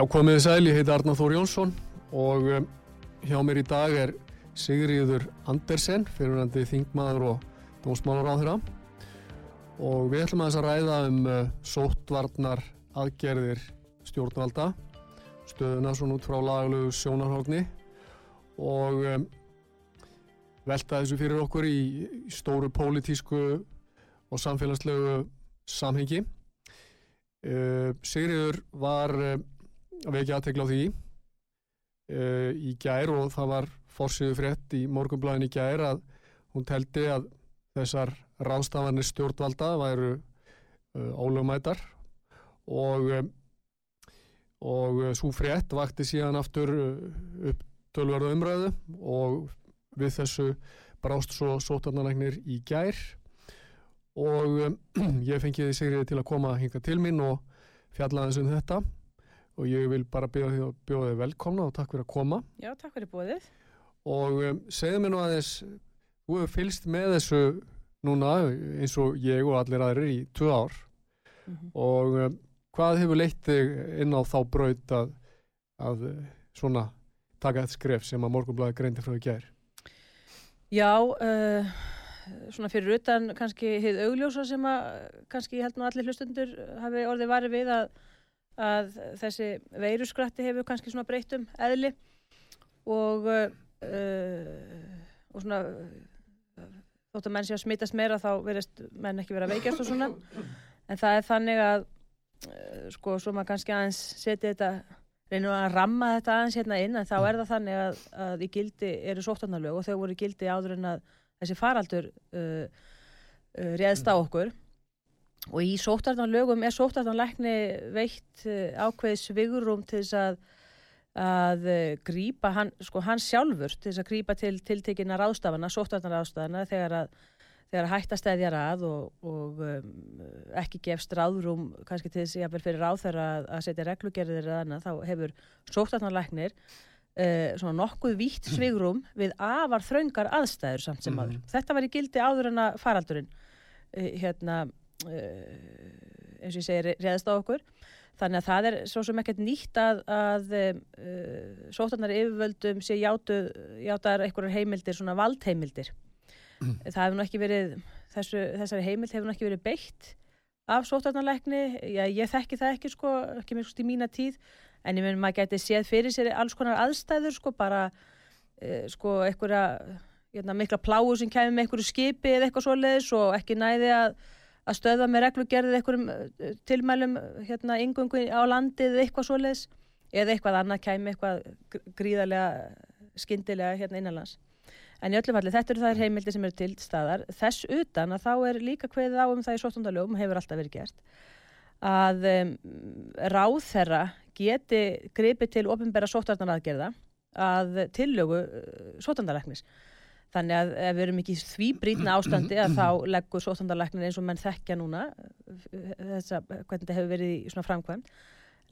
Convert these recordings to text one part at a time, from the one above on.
Já, komiði sæl, ég heiti Arnar Þór Jónsson og um, hjá mér í dag er Sigriður Andersen, fyrirvændi þingmaður og dómsmálar á þeirra og við ætlum að þess að ræða um uh, sóttvarnar aðgerðir stjórnvalda, stöðuna svona út frá laglegu sjónarhóttni og um, velta þessu fyrir okkur í, í stóru pólitísku og samfélagslegu samhengi. Uh, Sigriður var uh, að vekja aðtegla á því. Uh, í gær og það var fórsýðu frétt í morgunblæðin í gær að hún teldi að þessar ráðstafanir stjórnvalda væru uh, ólögmætar og um, og svo frétt vakti síðan aftur upp tölverðu umræðu og við þessu brást svo sótarnalæknir í gær og um, ég fengiði Sigriði til að koma hinga til mín og fjallaðins um þetta og ég vil bara bjóða þið velkomna og takk fyrir að koma. Já, takk fyrir bóðið. Og um, segðu mér nú aðeins, þú hefur fylst með þessu núna eins og ég og allir aðrir í tvö ár mm -hmm. og um, hvað hefur leitt þig inn á þá braut að, að svona taka þetta skref sem að morgunblæði greindi frá því gær? Já, uh, svona fyrir utan kannski hefð augljósa sem að kannski ég held nú allir hlustundur hafi orðið varið við að að þessi veiruskratti hefur kannski svona breytt um eðli og uh, og svona þótt að menn sé að smittast meira þá verðist menn ekki vera veikjast og svona. En það er þannig að uh, sko svo maður kannski aðeins setja þetta reynum að ramma þetta aðeins hérna inn en þá er það þannig að, að í gildi eru sóttarnalög og þau voru í gildi áður en að þessi faraldur uh, uh réðst á okkur og í sóttartanlögum er sóttartanlækni veitt uh, ákveðis vigurum til þess að að uh, grípa hann, sko, hann sjálfur til þess að grípa til tiltekina ráðstafana, sóttartanráðstafana þegar að þegar að hætta stæðjar að og, og um, ekki gefst ráðrum kannski til þess að fyrir ráð þegar að, að setja reglugerðir eða annað, þá hefur sóttartanlæknir uh, svona nokkuð vítt svigrum við afar þraungar aðstæður samt sem aður. Mm. Þetta var í gildi áður en að faraldurinn uh, hérna Eh, eins og ég segir, reðast á okkur. Þannig að það er svo sem ekkert nýtt að, að uh, sótarnar yfirvöldum sé játu játar einhverjar heimildir, svona valdheimildir. Mm. það hefur nú ekki verið þessu, þessari heimild hefur nú ekki verið beitt af sótarnarleikni ég þekki það ekki sko, ekki mjög í mína tíð, en ég menn maður geti séð fyrir sér alls konar aðstæður sko, bara uh, sko, einhverja hérna, mikla pláu sem kemur með einhverju skipi eða eitthvað svoleiðis og ekki næði að að stöða með reglugerðið einhverjum eh, tilmælum hérna yngungu á landið eitthvað svoleiðis eða eitthvað annað kæmi eitthvað gríðarlega skindilega hérna innanlands. En í öllum falli þetta eru þær heimildi sem eru til staðar. Þess utan að þá er líka hveðið á um það í sóttundalögum, hefur alltaf verið gert, að um, ráð þeirra geti gripið til ofinbæra sóttarnaraðgerða að tillögu sóttandaræknis. Þannig að ef við erum ekki í því brítna ástandi að þá leggur sótandarleiknir eins og menn þekkja núna þess að hvernig þetta hefur verið í svona framkvæmt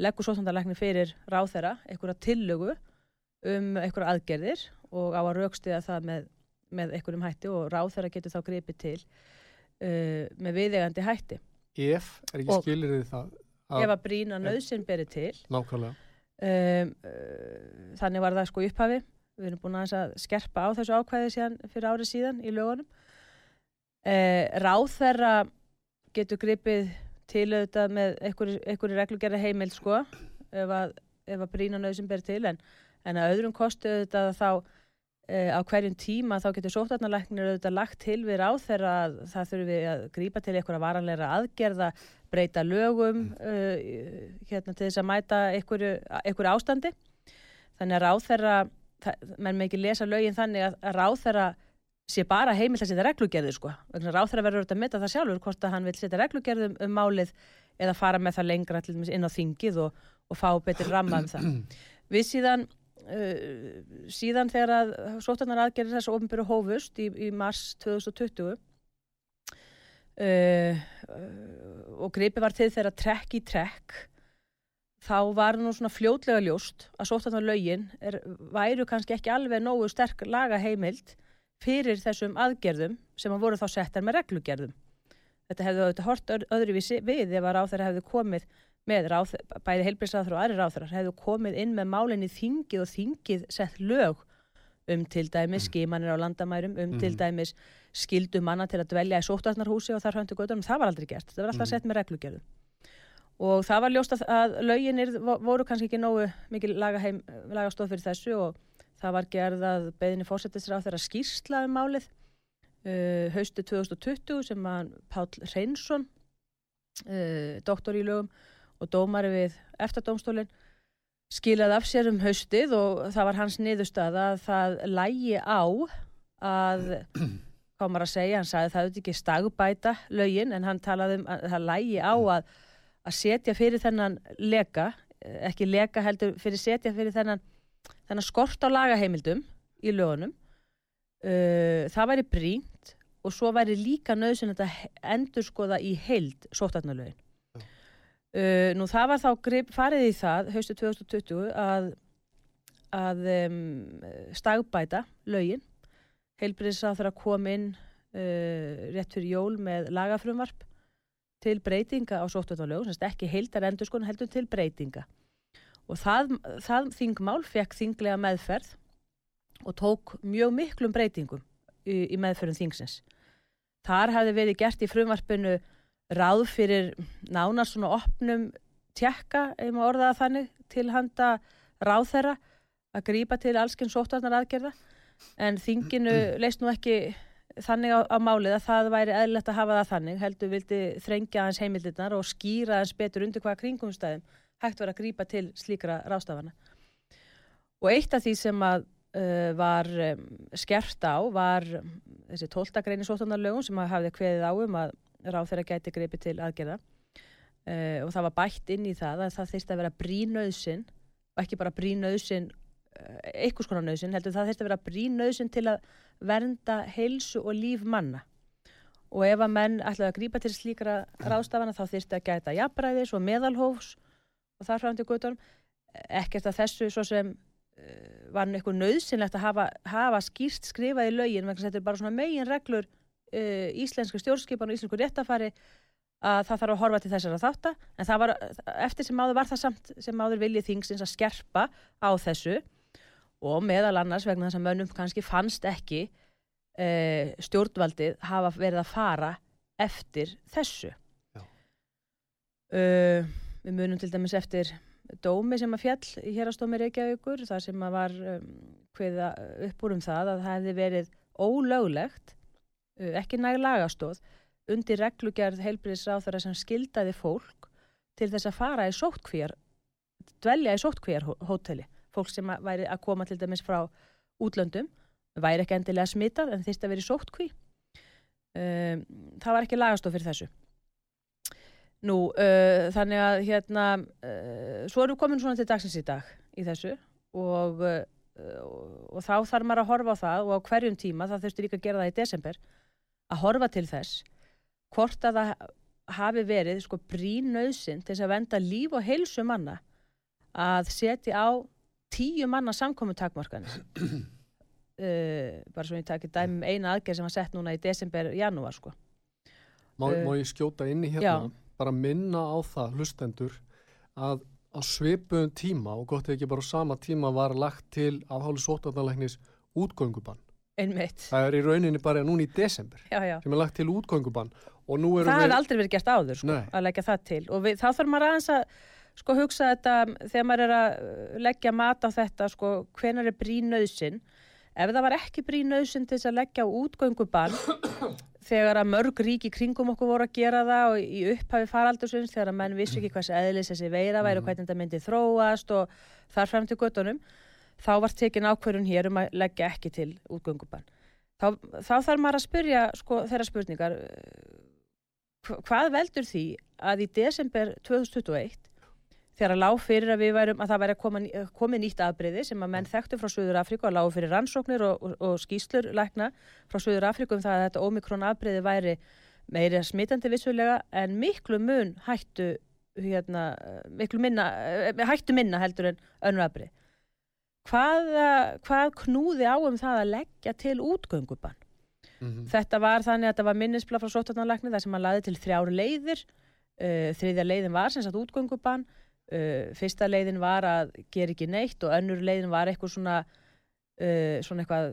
leggur sótandarleiknir fyrir ráð þeirra einhverja tillögu um einhverja aðgerðir og á að raukstiða það með, með einhverjum hætti og ráð þeirra getur þá gripið til uh, með viðegandi hætti. Ef, er ekki skilir þið það? Ef að brína nöðsinn berið til. Nákvæmlega. Um, uh, þannig var það sko upphafi við erum búin að skerpa á þessu ákvæði síðan, fyrir árið síðan í lögunum. Eh, ráð þeirra getur gripið til auðvitað með einhverju reglugjara heimild sko ef að, að brína nöðsum ber til. En, en að öðrum kostu auðvitað þá eh, á hverjum tíma þá getur sótarnarleiknir auðvitað lagt til við ráð þeirra að það þurfum við að grípa til einhverja varanleira aðgerða breyta lögum uh, hérna, til þess að mæta einhverju, ástandi. Þannig að ráþeira, menn með ekki lesa lögin þannig að, að ráþeira sé bara heimilt að setja reglugerði sko. Ráþeira verður auðvitað að mynda það sjálfur hvort að hann vil setja reglugerði um, um málið eða fara með það lengra inn á þingið og, og fá betur ramma um það. Við síðan, uh, síðan þegar að sótarnar aðgerðir þessu ofnbyrju hófust í, í mars 2020 uh, og gripi var til þeirra trekk í trekk þá var nú svona fljótlega ljóst að er, væru kannski ekki alveg nógu sterk laga heimild fyrir þessum aðgerðum sem að voru þá settar með reglugerðum. Þetta hefði auðvitað hort öðruvísi við ef að ráþæra hefði komið með ráð, bæði heilbríðsráþur og aðri ráþurar hefðu komið inn með málinni þingið og þingið sett lög um til dæmis mm. skimanir á landamærum, um mm. til dæmis skildu manna til að dvelja í sóttarnarhúsi og þar höndu göttunum, það var aldrei gert, það var alltaf mm. sett með reglugjörðu. Og það var ljóst að, að löginir voru kannski ekki nógu mikið lagastóð fyrir þessu og það var gerðað beðinni fórsettisráð þeirra skýrsla um málið uh, haustu 2020 sem að Pál Reynsson, uh, doktor í lögum, og dómari við eftardómstólinn skilaði af sér um haustið og það var hans niðurstað að það lægi á að, maður að segja, hann sagði það auðvitað ekki stagbæta lögin en hann talaði um að það lægi á að, að setja fyrir þennan leka, ekki leka heldur fyrir setja fyrir þennan, þennan skort á lagaheimildum í lögunum. Uh, það væri brínt og svo væri líka nöðsinn að endur skoða í heild sóttarnalögin. Uh, nú það var þá grip, farið í það haustu 2020 að, að um, stagbæta lögin heilbriðsað þarf að koma inn uh, rétt fyrir jól með lagafrumvarp til breytinga á sóttvöldalögum, ekki heildar endur sko heldur til breytinga. Og það, það þingmál fekk þinglega meðferð og tók mjög miklum breytingum í, í meðferðum þingsins. Þar hefði verið gert í frumvarpinu ráð fyrir nánast svona opnum tjekka, ef maður orðaða þannig, til handa ráð þeirra að grýpa til allskinn sóttarnar aðgerða en þinginu leist nú ekki þannig á, á málið að það væri eðlert að hafa það þannig, heldur vildi þrengja hans heimildirnar og skýra hans betur undir hvaða kringumstæðum hægt verið að grýpa til slíkra ráðstafana. Og eitt af því sem að uh, var um, skert á var þessi tóltagreini sóttarnarlögum sem hafði kveðið á um að ráð þeirra gæti greipi til aðgerða uh, og það var bætt inn í það að það þýrst að vera brínauðsinn og ekki bara brínauðsinn einhvers konar nauðsinn, heldur það þýrst að vera brínauðsinn til að vernda heilsu og líf manna. Og ef að menn ætlaði að grípa til slíkra ráðstafana þá þýrst að gæta jafnbræðis og meðalhófs og þar fram til gutunum ekkert að þessu svo sem uh, var eitthvað nöðsynlegt að hafa, hafa skýrst skrifað í laugin vegna þetta er bara svona megin reglur uh, íslenska stjórnskipan og íslensku réttafari að það þarf að horfa til þessara þáttar en var, eftir sem áður var það samt sem áður viljið þingsins að skerpa á þessu og meðal annars vegna þess að mönnum kannski fannst ekki uh, stjórnvaldið hafa verið að fara eftir þessu. Uh, við munum til dæmis eftir dómi sem að fjall í hérastómi Reykjavíkur þar sem að var um, hviða upp úr um það að það hefði verið ólöglegt Uh, ekki næg lagastóð undir reglugjörð heilbriðisráþara sem skildaði fólk til þess að fara í sóttkvíjar dvelja í sóttkvíjar hóteli fólk sem að væri að koma til dæmis frá útlöndum, væri ekki endilega smitað en þýrst að vera í sóttkví. Um, það var ekki lagastóð fyrir þessu. Nú, uh, þannig að hérna uh, svo erum við komin svona til dagsins í dag í þessu og, uh, og þá þarf maður að horfa á það og á hverjum tíma, það þurftur líka að gera það í desember að horfa til þess hvort að það hafi verið sko brínauðsinn til þess að venda líf og heilsu manna að setja á tíu manna samkominntakmarkanir uh, bara svo ég takir dæmum eina aðgerð sem var sett núna í desember, janúar sko Má, uh, má ég skjóta inn í hérna já. bara minna á það hlustendur að á sveipuðum tíma og gott ekki bara á sama tíma var lagt til að hálfur sótarnalæknis útgöngubann Einmitt. Það er í rauninni bara núna í desember já, já. sem er lagt til útgöngubann Það við... hefði aldrei verið gert áður sko, að leggja það til og við, þá þarf maður aðeins að sko, hugsa þetta þegar maður er að uh, leggja mat á þetta sko, hvenar er brínauðsinn ef það var ekki brínauðsinn til þess að leggja á útgöngubann þegar að mörg ríki kringum okkur voru að gera það og í upphafi faraldursins þegar að menn vissi ekki hvað eðlis þessi veira væri og hvernig þetta myndi þróast og þar frem til göttunum þá var tekin ákverðun hér um að leggja ekki til útgöngubann. Þá, þá þarf maður að spyrja sko, þeirra spurningar hvað veldur því að í desember 2021 þegar að lág fyrir að við værum að það væri að koma, komið nýtt afbreyði sem að menn þekktu frá Suður Afríku og lág fyrir rannsóknir og, og, og skýslur lækna frá Suður Afríku um það að þetta ómikrón afbreyði væri meiri smitandi vissulega en miklu mun hættu hérna, miklu minna eh, hættu minna heldur en önnur afbreyð hvað, hvað knúði á um það að leggja til útgöngubann? Mm -hmm. þetta var þannig að þetta var minnisblad frá sótarnarlækni þar sem hann laði til þrjáru leiðir. Uh, þriðja leiðin var sem sagt útgöngubann Uh, fyrsta leiðin var að gera ekki neitt og önnur leiðin var eitthvað svona uh, svona eitthvað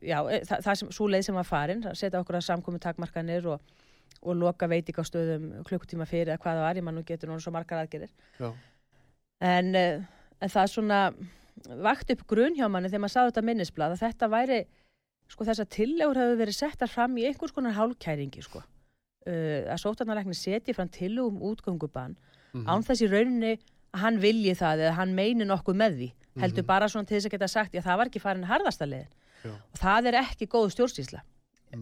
já, e, það, það sem, svo leið sem var farin að setja okkur að samkomi takmarkanir og, og loka veitikastöðum klukkutíma fyrir að hvaða var, ég mann og getur náttúrulega svo margar aðgerir en, uh, en það svona vakt upp grunn hjá manni þegar maður sáðu þetta minnisblad að þetta væri sko þess að tillegur hefur verið settar fram í einhvers konar hálkæringi sko. Uh, að sótarnarækni setji fram tillugum útgöngubann mm -hmm. án þessi rauninni að hann vilji það eða hann meini nokkuð með því. Heldur mm -hmm. bara svona til þess að geta sagt já það var ekki farin harðasta liðin og það er ekki góð stjórnsýsla.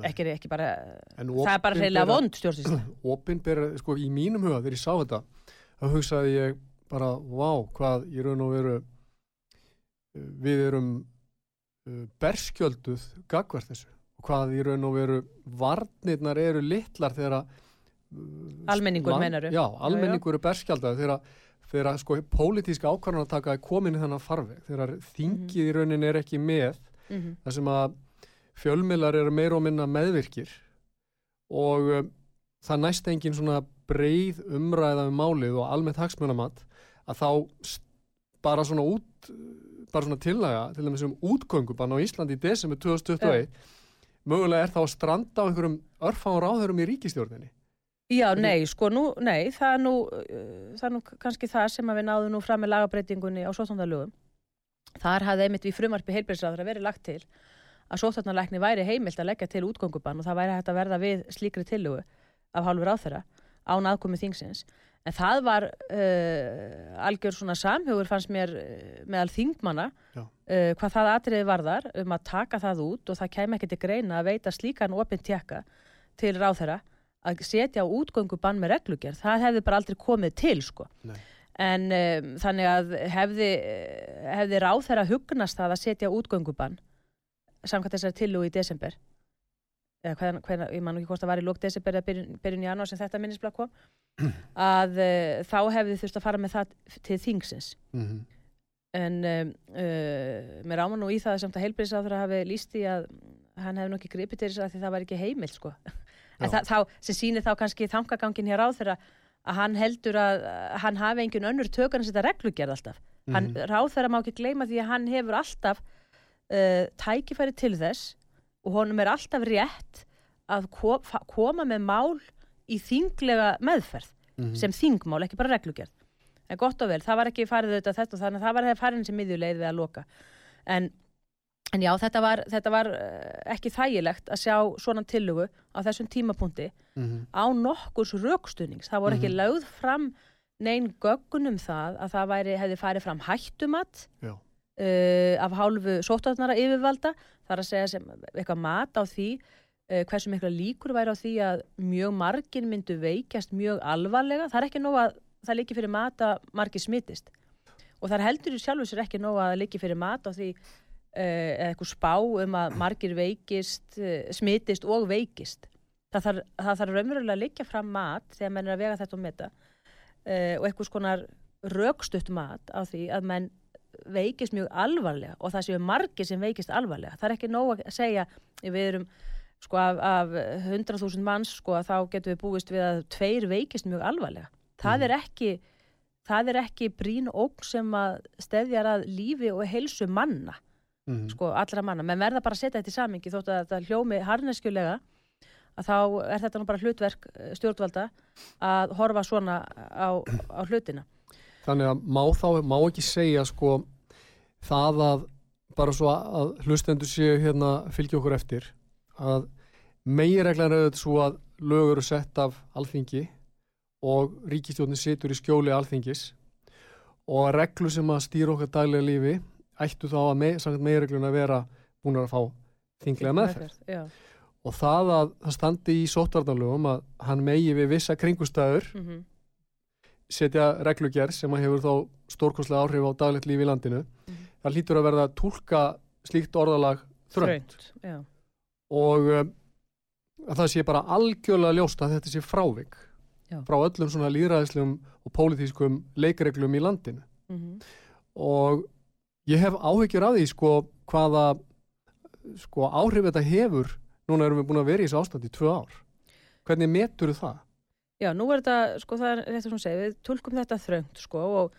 Ekki, ekki bara, það er bara reyðilega vond stjórnsýsla. Opinbera, sko í mínum huga þegar ég sá þetta þá hugsaði ég bara, vá, hvað ég raun og veru við erum uh, berskjölduð gagvar þessu. Og hvað í raun og veru varnirnar eru litlar þegar að Almenningur meinaru? Já, almenningur er berskjaldað þegar, þegar sko pólitíska ákvarðan að taka er komin í þennan farveg þegar þingið -hmm. í raunin er ekki með mm -hmm. þar sem að fjölmilar eru meir og minna meðvirkir og um, það næst engin svona breið umræða um málið og almennt hagsmunamatt að þá bara svona út bara svona tillaga til dæmis um útgöngubann á Íslandi í desember 2021 yeah. mögulega er þá að stranda á einhverjum örfáður áðurum í ríkistjórninni Já, nei, sko, nú, nei, það er nú, uh, það er nú kannski það sem við náðum nú fram með lagabreitingunni á sóttandarlögum. Þar hafði einmitt við frumarpi heilbreyðsraður að veri lagt til að sóttandarleikni væri heimilt að leggja til útgöngubann og það væri hægt að verða við slíkri tillögu af hálfur áþöra án aðkomið þingsins. En það var uh, algjör svona samhugur fannst mér uh, meðal þingmanna uh, hvað það atriði varðar um að taka það út og það kem ekki til greina að veita slíkan opinn tjekka til ráþöra að setja á útgöngubann með reglugjörð, það hefði bara aldrei komið til sko. Nei. En um, þannig að hefði, hefði ráð þeirra hugnast það að setja útgöngubann samkvæmt þessari tilú í desember eða hvernig, hvernig, ég man ekki hvort að var í lók desember eða byrjun, byrjun í janúar sem þetta minnisblad kom að uh, þá hefði þurft að fara með það til þingsins mm -hmm. en um, uh, mér áman nú í það sem þetta heilbríðsáður hafi líst í að hann hefði nokkið gripið til þess að það var ekki heimilt sko það, þá, sem sýnir þá kannski þangagangin hér á þeirra að hann heldur að hann hafi einhvern önnur tökun að setja reglugjörð alltaf mm -hmm. ráð þeirra má ekki gleyma því að hann hefur alltaf uh, tækifæri til þess og honum er alltaf rétt að kom, koma með mál í þinglega meðferð mm -hmm. sem þingmál, ekki bara reglugjörð en gott og vel, það var ekki farið auðvitað þetta þannig að það var það farin sem miðjuleið við að loka en En já, þetta var, þetta var eh, ekki þægilegt að sjá svona tillugu á þessum tímapunkti mm -hmm. á nokkurs raukstunings. Það voru ekki mm -hmm. lögð fram neyn göggunum það að það væri, hefði farið fram hættumat uh, af hálfu sóttarnara yfirvalda. Það er að segja sem eitthvað mat á því uh, hversu mikla líkur væri á því að mjög margin myndu veikjast mjög alvarlega. Það er ekki nóg að það líki fyrir mat að margir smittist. Og það heldur sjálfur sér ekki nóg að það líki fyrir mat á því Eh, eða eitthvað spá um að margir veikist, eh, smitist og veikist. Það þarf, það þarf raunverulega að liggja fram mat þegar menn er að vega þetta og metta uh, og eitthvað skonar raukstutt mat á því að menn veikist mjög alvarlega og það séu margir sem veikist alvarlega. Það er ekki nóg að segja við erum sko af, af 100.000 manns sko að þá getum við búist við að tveir veikist mjög alvarlega. Það mm. er ekki það er ekki brín óg sem að stefjar að lífi og helsu manna mm -hmm. sko allra manna, menn verða bara að setja þetta í samingi þótt að þetta hljómi harneskjulega að þá er þetta nú bara hlutverk eh, stjórnvalda að horfa svona á, á hlutina Þannig að má þá, má ekki segja sko það að bara svo að hlustendur séu hérna fylgja okkur eftir að Megireglan er þetta svo að lög eru sett af alþingi og ríkistjórnin situr í skjóli alþingis og reglu sem að stýra okkar daglega lífi ættu þá að me, megireglun að vera búin að fá þinglega meðferð. Já. Og það að það standi í sótvarnalögum að hann megi við vissa kringustæður Mm -hmm. setja reglugerð sem að hefur þá stórkostlega áhrif á daglegt lífi í landinu Mhm. það hlýtur að verða að tólka slíkt orðalag þrönd og um, að það sé bara algjörlega ljóst að þetta sé frávik Já. frá öllum svona líðræðislegum og pólitískum leikreglum í landinu Mm -hmm. og ég hef áhyggjur af því sko hvaða sko áhrif þetta hefur núna erum við búin að vera í þessu ástand í tvö ár hvernig metur það? Já, nú er þetta, sko, það er rétt að svona segja, við tulkum þetta þröngt, sko, og,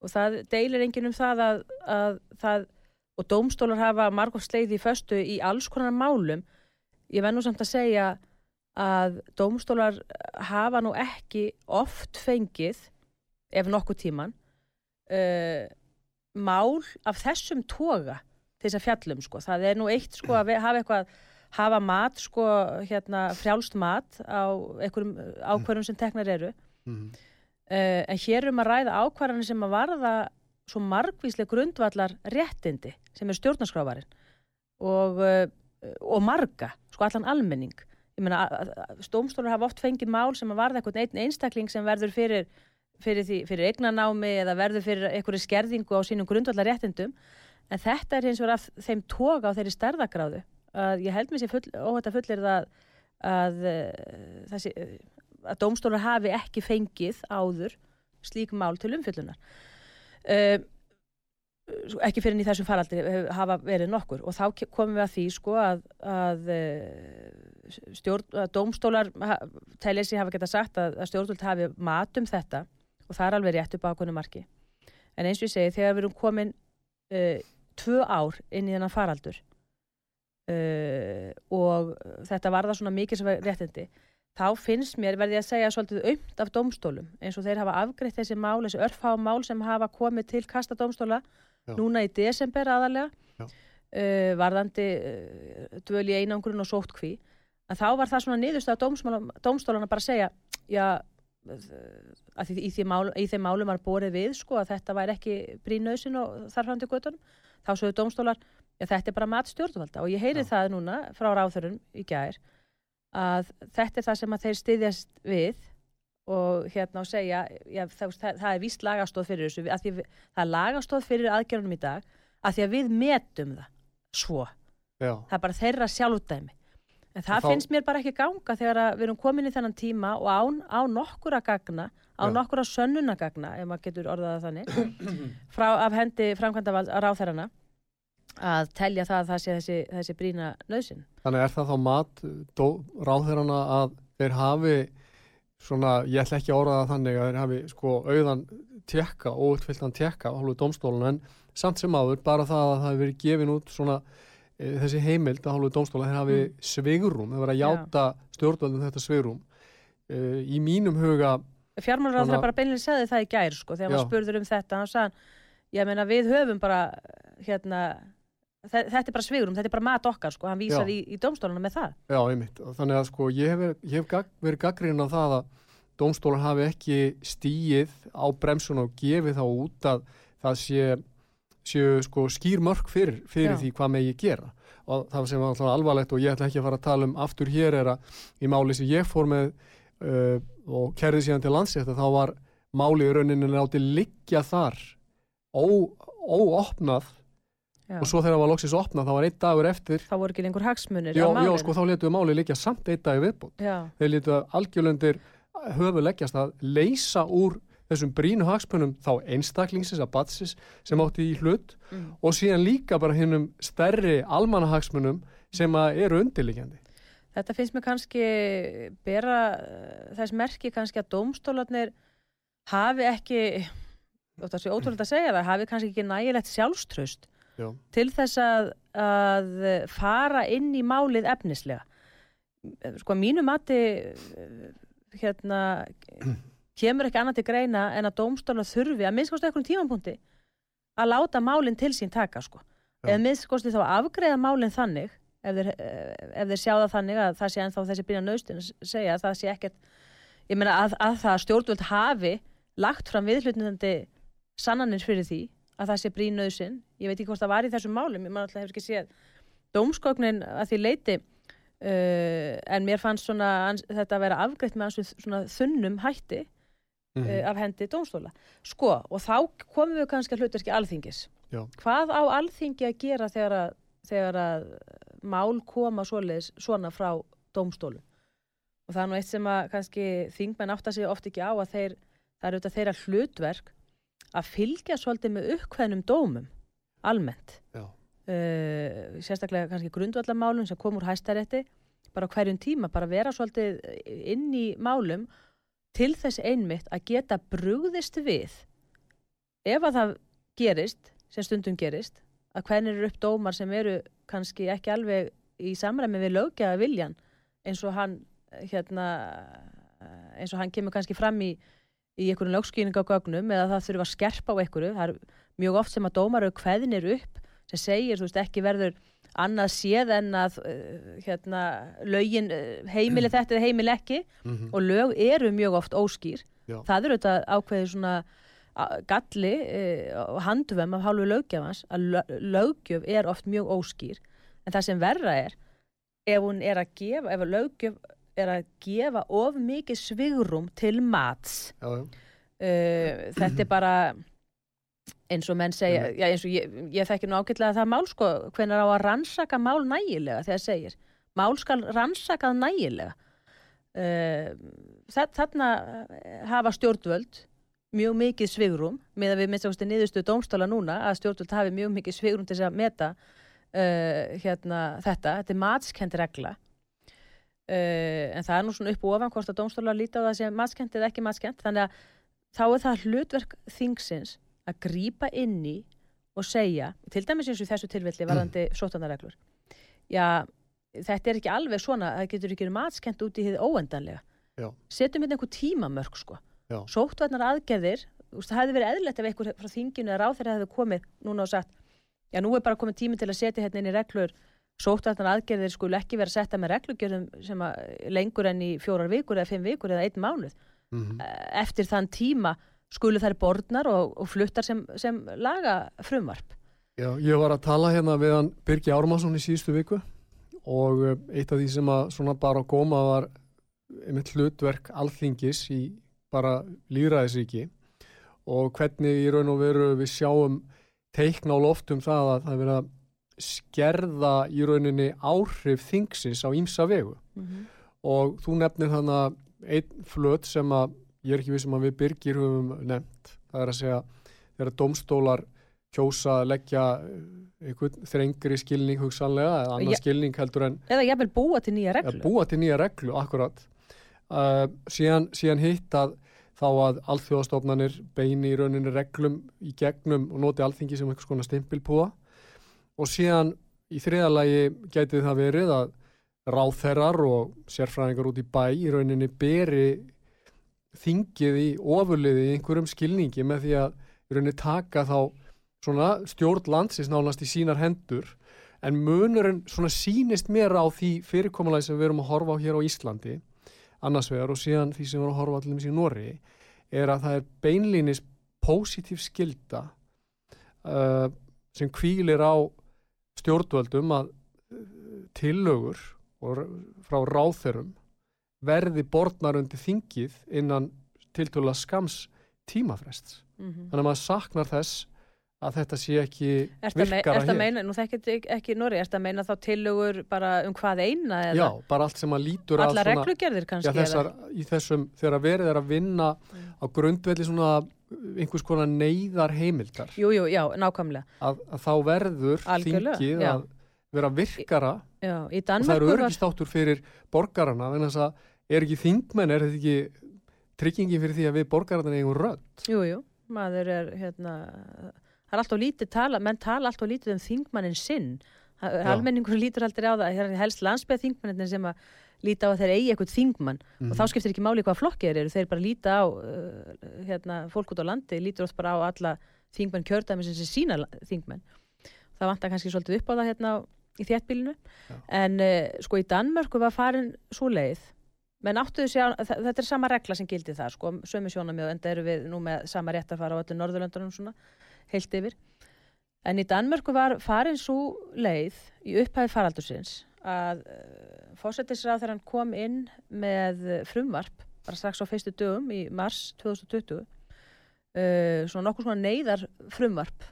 og það deilir enginn um það að, að það, og dómstólar hafa margótt sleið í föstu í alls konar málum. Ég venn nú samt að segja að dómstólar hafa nú ekki oft fengið, ef nokkuð tíman, uh, mál af þessum toga þess að fjallum, sko. Það er nú eitt, sko, að hafa eitthvað hafa mat, sko, hérna, frjálst mat á einhverjum ákvarðum sem teknar eru. Mm. Uh, en hér er um að ræða ákvarðanir sem að varða svo margvíslega grundvallar réttindi sem er stjórnarskrávarinn og, uh, og marga, sko allan almenning. Ég meina, stómstólar hafa oft fengið mál sem að varða einhvern einn einstakling sem verður fyrir, fyrir, því, fyrir eignanámi eða verður fyrir einhverju skerðingu á sínum grundvallar réttindum en þetta er hins vegar af þeim toga á þeirri stærðagráðu að ég held mér sér óhætt að fullir það að, uh, þessi, að dómstólar hafi ekki fengið áður slík mál til umfyllunar. Uh, ekki fyrir í þessum faraldri hafa verið nokkur. Og þá komum við að því sko að, að, eh, stjórn, að dómstólar ha- telja sér hafa geta sagt að, að stjórnvöld hafi mat um þetta og það er alveg rétt upp á ákveðnu marki. En eins og ég segi, þegar við erum komin uh, tvö ár inn í þennan faraldur uh, og þetta var það svona mikið sem réttindi þá finnst mér, verði ég að segja svolítið aumt af dómstólum, eins og þeir hafa afgreitt þessi mál, þessi örfá mál sem hafa komið til kasta dómstóla Já. núna í desember aðalega uh, varðandi uh, dvöl í einangrun og sóttkví að þá var það svona niðurstað dómstólana bara að segja já, að í, þeim málum var borið við sko að þetta væri ekki brínausin og þar fram til göttunum þá sögðu dómstólar, já þetta er bara mat stjórnvalda. Og ég heyri Já. það núna frá ráþurum í gær að þetta er það sem að þeir styðjast við og hérna og segja já, það, það, það er víst lagastóð fyrir þessu. Að því, við- það er lagastóð fyrir aðgerðunum í dag að því að við metum það svo, Já, það er bara þeirra sjálfdæmi en það þá- finnst mér bara ekki ganga þegar að við erum komin í þennan tíma og án, á nokkura gagna á Já. nokkura sönnunagagna ef maður getur orðað það þannig frá, af hendi framkvæmda ráþærana að telja það að það sé þessi, þessi brína nöðsin þannig er það þá mat dó, ráðherrana að þeir hafi svona, ég ætla ekki að orða það þannig að þeir hafi sko auðan tjekka, óuppfylltan tjekka á hálfu dómstólun en samt sem áður bara það að það hafi verið gefin út svona þessi heimild á hálfu dómstóla þeir hafi Mm. svigrum, þeir verið að Já. játa stjórnvöldum þetta svigrum e, í mínum huga fjármálaráðra Þannig að- bara beinlega segði það í gær sko, þegar maður Já. spurður um þetta sagði, ég meina við höfum bara hérna þe- þetta er bara svigurum, þetta er bara mat okkar sko, hann vísar Já. í, í dómstóluna með það Já, einmitt. Þannig að sko ég hef, ég hef gag, verið gaggrinn á það að dómstólar hafi ekki stíið á bremsun og gefið þá út að það sé, séu sko skýr mörg fyrir, fyrir því hvað megi gera. Og það sem var alltaf alvarlegt og ég ætla ekki að fara að tala um aftur hér er að í máli sem ég fór með uh, og kerði síðan til landsrétta þá var máli í rauninni láti liggja þar ó, óopnað Já. og svo þegar það var loksins opnað þá var einn dagur eftir þá voru ekki lengur hagsmunir Já, já, sko, þá letuðu máli liggja samt eitt dag viðbútt. Þeir letuðu algjörlundir höfu leggjast að leysa úr þessum brínu hagspunum þá einstaklingsins að batsis sem átti í hlut mm. og síðan líka bara hinnum stærri almanahagsmunum sem eru undirliggjandi. þetta finnst mér kannski bera eh, þess merki kannski að dómstólarnir hafi ekki og það sé ótrúlega að segja það, hafi kannski ekki nægilegt sjálfströst Já. til þess að, að fara inn í málið efnislega. Sko að mínu mati eh, hérna kemur ekki annað til greina en að dómstóla þurfi að minnskostu einhvern tímanpunti að láta málinn til sín taka sko. Eða minnskostu þá að afgreiða málinn þannig ef þeir, ef þeir sjá það þannig að það sé ennþá þessi byrja nöðstun segja að það sé ekkert ég meina að, að það stjórnvöld hafi lagt fram viðhlutnandi sannanir fyrir því að það sé brín nöðsin ég veit ekki hvort það var í þessum málum ég maður alltaf hefur ekki séð dómskognin að því leiti uh, en mér fannst svona þetta að vera afgreitt með þunnum hætti mm -hmm. uh, af hendi dómstóla. Sko og þá komum við kannski að hlutverki alþingis. Já. hvað á alþingi að gera þegar að, þegar að mál koma svoleiðis svona frá dómstólum? Og það er nú eitt sem að kannski þingmenn átta sig oft ekki á að þeir, það eru auðvitað þeirra hlutverk að fylgja svolítið með uppkvæðnum dómum almennt. Uh, sérstaklega kannski grundvallamálum sem kom úr hæstarétti bara hverjum tíma, bara vera svolítið inn í málum til þess einmitt að geta brugðist við ef að það gerist, sem stundum gerist að hvernig eru upp dómar sem eru kannski ekki alveg í samræmi við löggeða viljan eins og hann hérna eins og hann kemur kannski fram í í einhverjum lögskýninga á gögnum eða það þurfa að skerpa á einhverju. Það er mjög oft sem að dómar eru hveðinir upp sem segir, þú veist, ekki verður annað séð en að uh, hérna, lögin uh, heimili þetta eða heimili ekki mm -hmm. og lög eru mjög oft óskýr Já. það eru þetta ákveðið svona galli og uh, handvömm af hálfu löggjöfans að löggjöf er oft mjög óskýr en það sem verra er ef hún er að gefa, ef löggjöf er að gefa of mikið svigrum til mats já, já. Uh, þetta er bara eins og menn segja já, eins og ég, ég þekki nú ágætlega að það mál sko hvernig á að rannsaka mál nægilega þegar segir, mál skal rannsakað nægilega. Uh, þarna hafa stjórnvöld mjög mikið svigrum með að við minnst ástu niðurstu dómstóla núna að stjórnvöld hafi mjög mikið svigrum til að meta uh, hérna, þetta, þetta er matskend regla. Uh, en það er nú svona upp og ofan hvort að dómstólar líti á það sem matskent eða ekki matskent þannig að þá er það hlutverk þingsins að grýpa inn í og segja, til dæmis eins og þessu tilvilli varðandi mm. sótanarreglur já, þetta er ekki alveg svona það getur ekki matskent út í þið óendanlega setjum hérna einhver tímamörk sko. sótvarnar aðgerðir það hefði verið eðlert ef einhver frá þinginu eða ráþæri hefði komið núna og sagt já, nú er bara komið tími til að setja hérna inn í reglur sóttvartan aðgerðir skul ekki vera setta með reglugjörðum sem lengur enn í fjórar vikur eða fimm vikur eða einn mánuð mm -hmm. eftir þann tíma skulu þær borðnar og, og fluttar sem, sem laga frumvarp Já, ég var að tala hérna við hann Birgi Ármansson í síðustu viku og eh, eitt af því sem að svona bara góma var einmitt hlutverk alþingis í bara líðræðisríki og hvernig í raun og veru við sjáum teikna á loftum það að það verða skerða í rauninni áhrif þingsins á ímsa vegu mm -hmm. og þú nefnir þannig að einn flöt sem að ég er ekki við sem að við byrgir höfum nefnt. Það er að segja þegar domstólar kjósa að leggja eh, einhvern þrengri skilning hugsanlega eða annar ja, skilning heldur en eða ég vil búa til nýja reglu. búa til nýja reglu, akkurat. Uh, síðan, síðan hitt að þá að alþjóðastofnanir beini í rauninni reglum í gegnum og noti alþingi sem einhvers konar stimpilpúða. Og síðan í þriðalagi gæti það verið að ráþherrar og sérfræðingar út í bæ í rauninni beri þingið í ofurliði í einhverjum skilningi með því að í rauninni taka þá svona stjórn landsins nánast í sínar hendur. En munurinn svona sínist mér á því fyrirkomulega sem við erum að horfa á hér á Íslandi annars vegar og síðan því sem við erum að horfa allir um síðan Nóri er að það er beinlýnis positív skilda uh, sem kvílir á stjórnvöldum að eh, tillögur frá ráþerum verði borðnar undir þingið innan tiltöla skams tímafrests. Mm -hmm. Þannig að maður saknar þess að þetta sé ekki virkara hér. Er meina, nú þekkir þetta ekki Nóri, er það meina þá tillögur bara um hvað eina? Eða? Já, bara allt sem að lítur að Alla reglugerðir kannski? Já, þessar, í þessum, þegar verið er að vinna mm. á grundvelli svona einhvers konar neyðar heimildar Jú, jú, já, nákvæmlega að, að þá verður Algjörlega, þingið já. að vera virkara já, og það eru örgistáttur fyrir borgarana en þess að er ekki þingmenn, er þetta ekki tryggingin fyrir því að við borgarana eigum rödd Jú, jú, maður er hérna, það er alltaf lítið tala menn tala alltaf lítið um þingmannin sinn almenningur lítur aldrei á það helst landsbyggð þingmannin sem að líta á að þeir eigi eitthvað þingmann mm. og þá mhm. skiptir ekki máli hvað flokkið eru, þeir bara líta á uh, hérna, fólk út á landi, lítur oft bara á alla þingmenn kjördæmi sem sína þingmenn. Það vantar kannski svolítið upp á það hérna í þéttbílinu en uh, sko í Danmörku var farin svo leið. Menn áttuðu sér, þetta er sama regla sem gildi það sko, sömu sjónamjöð en það eru við nú með sama rétt að fara á öllu Norðurlöndunum svona, heilt yfir. En í Danmörku var farin svo leið í upphæði faraldursins að uh, fósættisrað þegar hann kom inn með frumvarp bara strax á feistu dögum í mars 2020 uh, svona nokkur svona neyðar frumvarp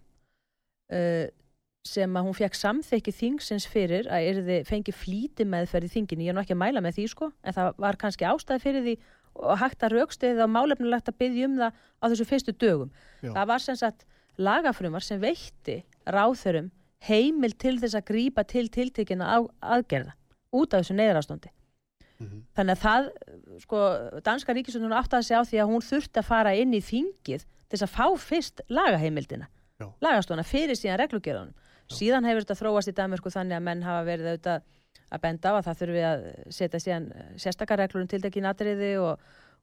sem að hún fekk samþekki þingsins fyrir að erði fengi flíti meðferð í þingin, ég er nú ekki að mæla með því sko en það var kannski ástæði fyrir því og hægt að raukstiði og málefnilegt að byggja um það á þessu fyrstu dögum. Já. það var sem sagt lagafrumar sem veitti ráþörum heimil til þess að grýpa til tiltekina aðgerða út af þessu neyðrástóndi mm -hmm. þannig að það sko, danska ríkisundun átti að segja á því að hún þurfti að fara inn í þingið til þess að fá fyrst lagaheimildina. Lagastóna fyrir síðan reglugjörðunum síðan hefur þetta þróast í Danmörku þannig að menn hafa verið auðvitað að benda á að það þurfi að setja síðan sérstakar um tildekin atriði og,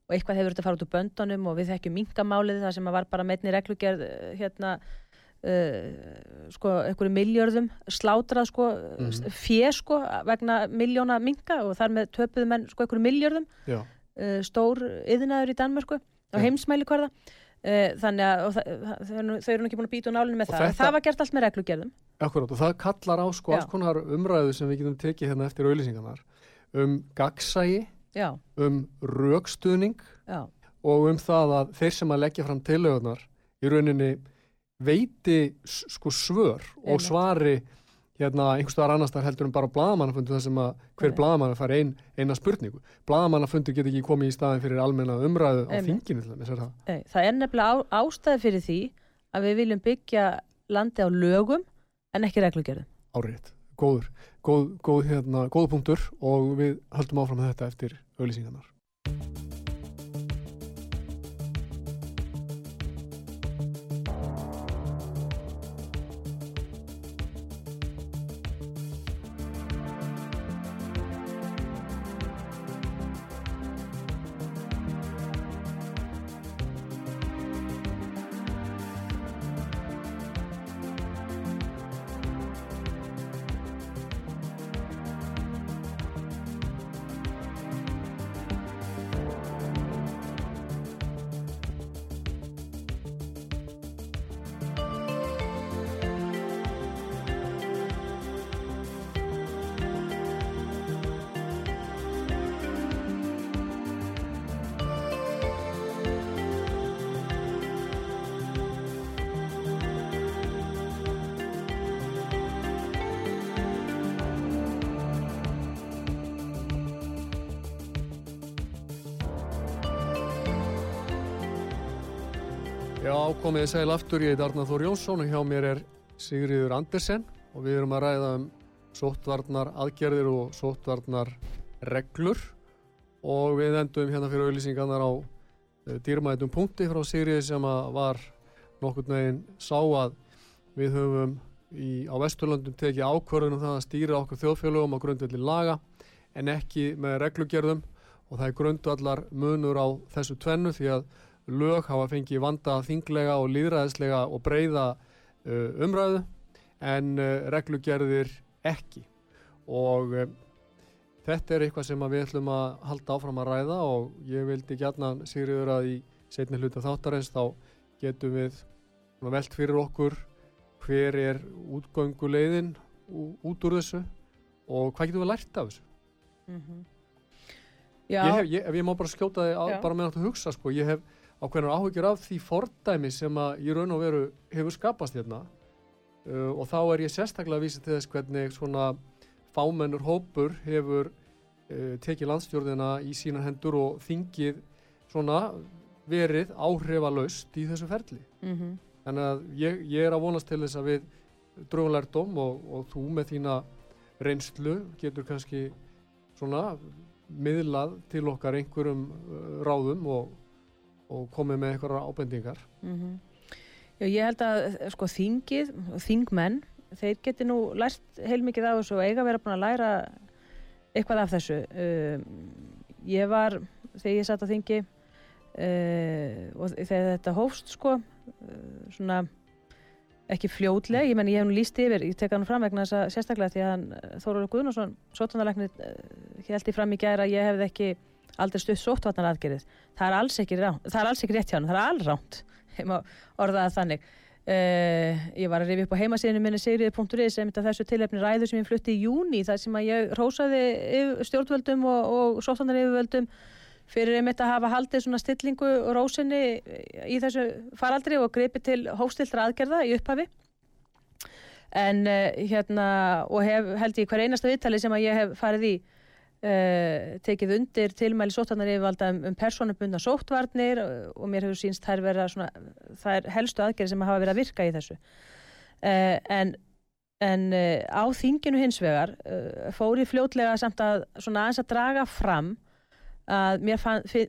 og eitthvað hefur þetta farið út úr böndunum og við þekkjum mingamálið það sem var bara meitni reglugjörð hérna Uh, sko, einhverju miljörðum slátrað sko, mm -hmm. fjö sko vegna miljóna minga og þar með töpuðu menn sko einhverju miljörðum uh, stór yðinaður í Danmörku á heimsmæli hverða þannig að þau eru ekki búin að býta á nálinu með það, þetta, það var gert allt með reglugjörðum Akkurát og það kallar á sko alls konar umræðu sem við getum tekið hérna eftir auðlýsingarnar um gagsægi Já. um raukstuðning og um það að þeir sem að leggja fram tilögunar í rauninni veiti sko svör og svari hérna einhverstaðar annar starf heldur en bara bladamannafundu þar sem að hver bladamanna fari ein, eina spurningu. Bladamannafundu get ekki komið í staðin fyrir almenna umræðu á þinginu til þess að það. Ei, það er nefnilega ástæði fyrir því að við viljum byggja landi á lögum en ekki reglugjörðum. Árið, góður, góð, góð, hérna, góð punktur og við höldum áfram þetta eftir auðlýsingarnar. Já, komið sæl aftur, ég heit Arnar Þór Jónsson og hjá mér er Sigriður Andersen og við erum að ræða um sóttvarnar aðgerðir og sóttvarnar reglur. Og við endum hérna fyrir auðlýsingarnar á uh, dýrmætum punkti frá Sigriði sem var nokkur neginn sá að við höfum í, á Vesturlandum tekið ákvörðunum það að stýra okkur þjóðfélögum á grundvelli laga en ekki með reglugerðum. Og það er grundvallar munur á þessu tvennu því að lög hafa fengið vanda þinglega og líðræðislega og breyða uh, umræðu en uh, reglugerðir ekki. Og uh, þetta er eitthvað sem við ætlum að halda áfram að ræða og ég vildi gætna Sigriður að í setni hluta þáttarins þá getum við velt fyrir okkur hver er útgönguleiðin út úr þessu og hvað getum við lært af þessu? Mm -hmm. ég hef, ég, ef ég má bara skjóta þig bara með að hugsa sko, ég hef ákveðnar áhugjur af því fordæmi sem að í raun og veru hefur skapast hérna uh, og þá er ég sérstaklega að vísa til þess hvernig svona fámennur hópur hefur uh, tekið landstjórnina í sína hendur og þingið svona verið áhrifalaust í þessu ferli. Mm -hmm. Þannig að ég, ég er að vonast til þess að við dröfunlærdom og, og þú með þína reynslu getur kannski svona miðlað til okkar einhverjum uh, ráðum og og komið með eitthvað ábendingar mm -hmm. Já, ég held að sko þingið, þingmenn þeir geti nú lært heilmikið af þessu og eiga að vera búin að læra eitthvað af þessu uh, ég var, þegar ég satt á þingi uh, og þegar þetta hófst sko uh, svona ekki fljótleg, ég menn ég hef nú líst yfir ég tek hann fram vegna þess að sérstaklega því að hann Þóruður Guðnarsson, sótvandarleiknir held ég fram í gæra að ég hefði ekki aldrei stutt sóttvarnar aðgerið það er alls ekki, rán, það er alls ekki rétt hjá hann það er allránt, ég má orða það þannig. Uh, ég var að rifja upp á heimasíðinu minni sigriði.is sem þessu tilhefni ræðu sem ég flutti í júni þar sem að ég rósaði stjórnvöldum og, og sóttvarnar yfirvöldum fyrir einmitt að hafa haldið svona stillingu og rósinni í þessu faraldri og greipi til hóstildra aðgerða í upphafi. En uh, hérna og hef held ég hver einasta viðtali sem að ég hef farið í uh, tekið undir tilmæli sóttarnar yfirvalda um, um personabundna sóttvarnir og, og mér hefur sínst þær vera svona er helstu aðgerði sem hafa verið að virka í þessu. Uh, en en á þinginu hins vegar fóri fljótlega samt að svona aðeins að draga fram að mér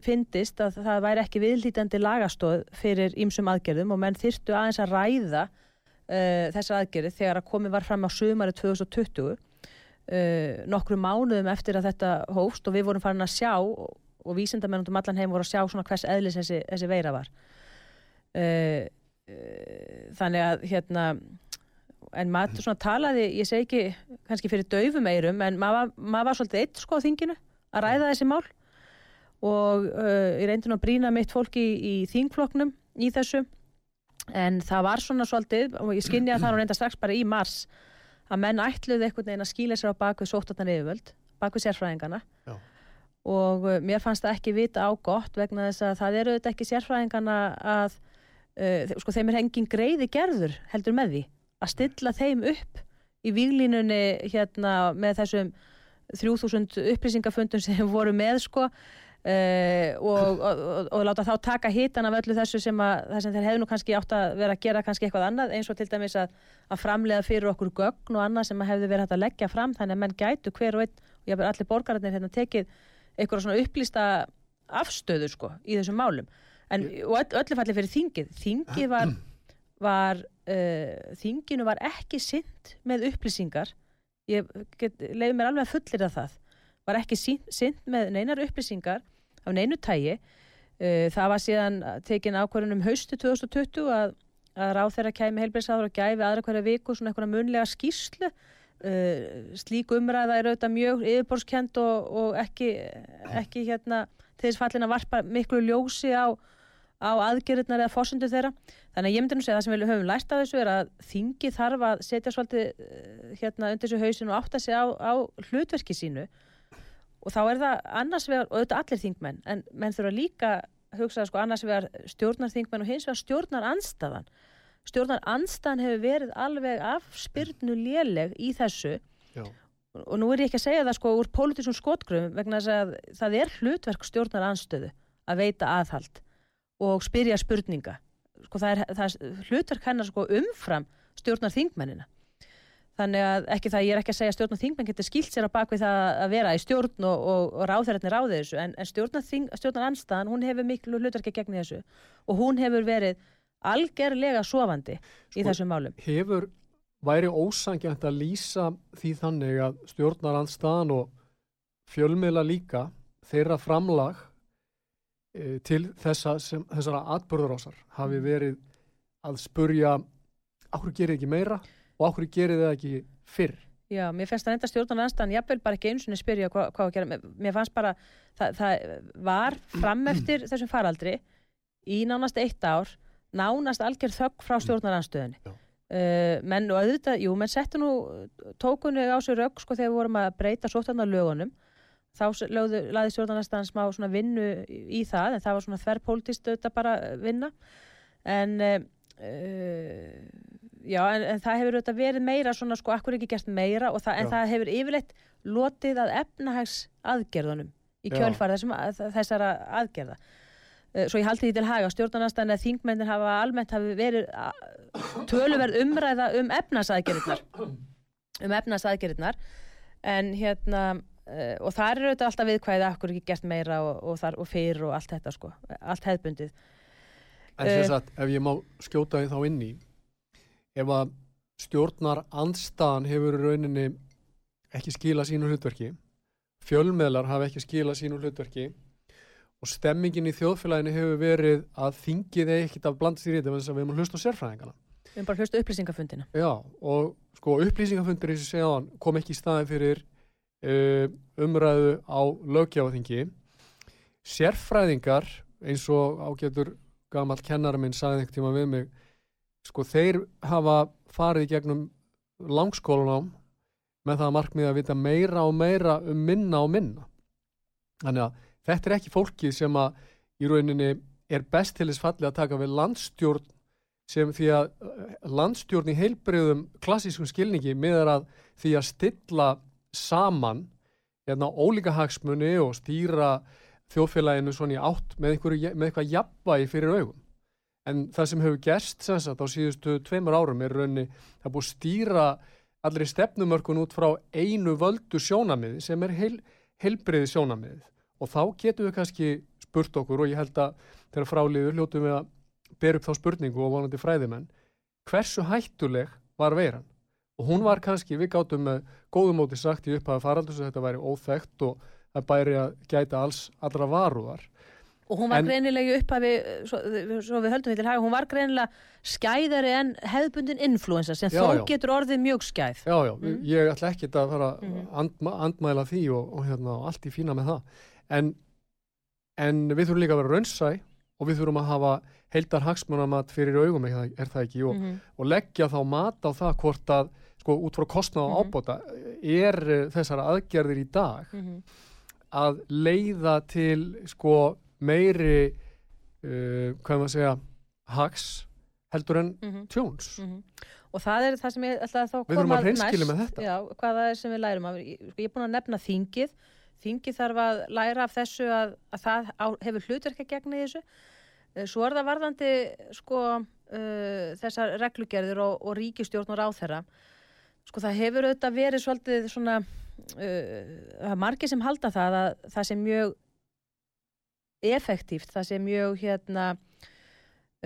finnist að það væri ekki viðlítandi lagastóð fyrir ímsum aðgerðum og menn þyrstu aðeins að ræða uh, þessar aðgerði þegar að komið var fram á sömari 2020 uh, nokkru mánuðum eftir að þetta hófst og við vorum farin að sjá og, og vísindamennundum allan heim voru að sjá svona hvers eðlis þessi, þessi veira var. Uh, þannig að hérna en maður svona talaði, ég segi ekki kannski fyrir döfum eirum en maður, maður var svolítið eitt sko á þinginu að ræða þessi mál. Og uh, ég reyndi nú að brína mitt fólki í, í þingfloknum í þessu en það var svona svolítið og ég skinni að það nú reynda strax bara í mars að menn ætluði einhvern veginn að skýla sér á bakvið sóttartan yfirvöld, bakvið sérfræðingana Já. og uh, mér fannst það ekki vita á gott vegna þess að það eru auðvitað ekki sérfræðingana að uh, sko þeim er hengin greiði gerður heldur með því að stilla þeim upp í výglínunni hérna með þessum 3000 upplýsingafundum sem voru með sko Uh, og, og, og, og láta þá taka hitan af öllu þessu sem, að, sem þeir hefðu nú kannski átt að vera að gera kannski eitthvað annað eins og til dæmis að, að framlega fyrir okkur gögn og annað sem hefðu verið hægt að leggja fram þannig að menn gætu hver og einn og haf allir borgararnir hérna tekið eitthvað svona upplýsta afstöðu sko í þessum málum. En, og öll, öllu falli fyrir þingið. Þingið var, var uh, þinginu var ekki synd með upplýsingar. Ég leiði mér alveg að fullir að það. Var ekki synd með neinar upplýsingar af neinu tægi. Uh, það var síðan tekin ákvarðunum haustu 2020 að, að ráð þeirra kæmi heilbreyðsáður og gæfi aðra hverja viku svona eitthvað munlega skýrslu. Uh, slík umræða er auðvitað mjög yfirborskend og, og ekki, ekki hérna þess fallin að varpa miklu ljósi á, á aðgerðirnar eða fósundu þeirra. Þannig að ég myndi nú segja að það sem við höfum lært af þessu er að þingi þarf að setja svolítið uh, hérna undir þessu hausin og átta sig á, á hlutverki sínu og þá er það annars vegar, og auðvitað allir þingmenn en menn þurfa líka hugsa sko annars vegar stjórnar þingmenn og hins vegar stjórnar anstaðan stjórnar anstaðan hefur verið alveg afspyrnu léleg í þessu. Já. og nú er ég ekki að segja það sko úr pólitísum skotgröfum vegna að það er hlutverk stjórnar anstöðu að veita aðhald og spyrja spurninga. Sko það er, það er hlutverk hennar sko umfram stjórnar þingmennina Þannig að ekki það, ég er ekki að segja að stjórn og þingmenn getur skilt sér á bakvið það að vera í stjórn og, og, og ráðherrarnir ráðið þessu en, en stjórnar anstaðan, hún hefur miklu hlutarki gegn þessu og hún hefur verið algerlega sofandi sko, í þessum málum. Hefur væri ósangjant að lýsa því þannig að stjórnar anstaðan og fjölmiðla líka þeirra framlag e, til þessa sem, þessara atbörðurásar hafi verið að spurja áhverju gerir ekki meira? Og okkur gerir það ekki fyrr? Já, mér finnst það enda stjórnan aðstæðan ég vil bara ekki eins og spyrja hvað, hvað að gera. Mér fannst bara, það, það var fram eftir þessum faraldri í nánast eitt ár nánast algjör þögg frá stjórnan aðstöðunni uh, menn og auðvitað, jú, menn settu nú tókunni á sig rauk sko þegar við vorum að breyta sóttarnar lögunum þá lögðu, laði stjórnan aðstæðan smá svona vinnu í það, en það var svona þverrpolítist auðvitað bara vinna. En uh, uh Já, en, en það hefur auðvitað verið meira svona sko, akkur ekki gert meira það, en það hefur yfirleitt lotið að efnahags aðgerðunum í kjölfari þessara aðgerða. Uh, svo ég haldi því til haga, stjórnarnastan eða þingmennir hafa almennt hafi verið töluverð umræða um efnahagsaðgerðirnar, um efnahagsaðgerðirnar, en hérna, uh, og það er auðvitað alltaf viðkvæðið akkur ekki gert meira og, og, þar, og fyrir og allt þetta sko, allt hefðbundið. En þess uh, að ef ég má skjóta því þá inn í ef að stjórnar andstaðan hefur rauninni ekki skila sínu hlutverki fjölmeðlar hafa ekki skila sínu hlutverki og stemmingin í þjóðfélaginu hefur verið að þingið ekkit af bland sér í þetta við erum að hlusta á sérfræðingana Við erum bara hlustu upplýsingafundina. Já, og sko upplýsingafundur eins og segja á hann kom ekki í staði fyrir uh, umræðu á lögjáðingi. Sérfræðingar eins og ágætur gammal kennara minn sagði einhvern tíma við mig, sko þeir hafa farið gegnum langskólanám með það markmið að vita meira og meira um minna og minna. Þannig að þetta er ekki fólkið sem að í rauninni er best til þess fallið að taka við landstjórn sem því að eh, landstjórn í heilbreyðum klassískum skilningi miðar að því að stilla saman hérna, ólíka hagsmunni og stýra þjóðfélaginu svona í átt með, einhverju, með eitthvað jafnvægi fyrir augum. En það sem hefur gerst sagt, á síðustu tveimur árum er raunni að búið stýra allri stefnumörkun út frá einu völdu sjónamiði sem er heil, heilbreyði sjónamiðið. Og þá getum við kannski spurt okkur og ég held að þegar fráliður hljótu við að ber upp þá spurningu og vonandi fræðimenn hversu hættuleg var veiran og hún var kannski, við gáttum með góðumóti sagt í upphæða faraldus að þetta væri óþægt og það bæri að gæta alls allra varúðar Og hún var En- greinilega upphafi, svo, svo við höldum við til haga, hún var greinilega skæðari en hefðbundin influensa sem Já, þó já. getur orðið mjög skæð. Já, já, Mm. ég ætla ekki að fara að Mhm. andma, andmæla því og, og hérna, allt í fína með það en, en við þurfum líka að vera raunsæ og við þurfum að hafa heildar hagsmunamat fyrir augum er það, er ekki og, Mhm. og leggja þá mat á það hvort að sko út frá kostnað og Mhm. ábóta er eh, þessar aðgerðir í dag Mhm. Að leiða til sko meiri uh, hvað maður að segja hags heldur en Mhm. tjóns Mhm. Og það er það sem ég ætla að þá að koma hreinskilja næst. Já, hvað það er sem við lærum. Ég, sko, ég er búin að nefna þingið. Þingið þarf að læra af þessu að, að það á, hefur hlutverk að gegna í þessu. Eh, Svo er það varðandi sko, uh, þessar reglugerðir og, og ríkistjórn og ráþherra. Sko það hefur auðvitað verið svolítið svona, það er margir sem halda það að það sé mjög effektíft, það sé mjög hérna,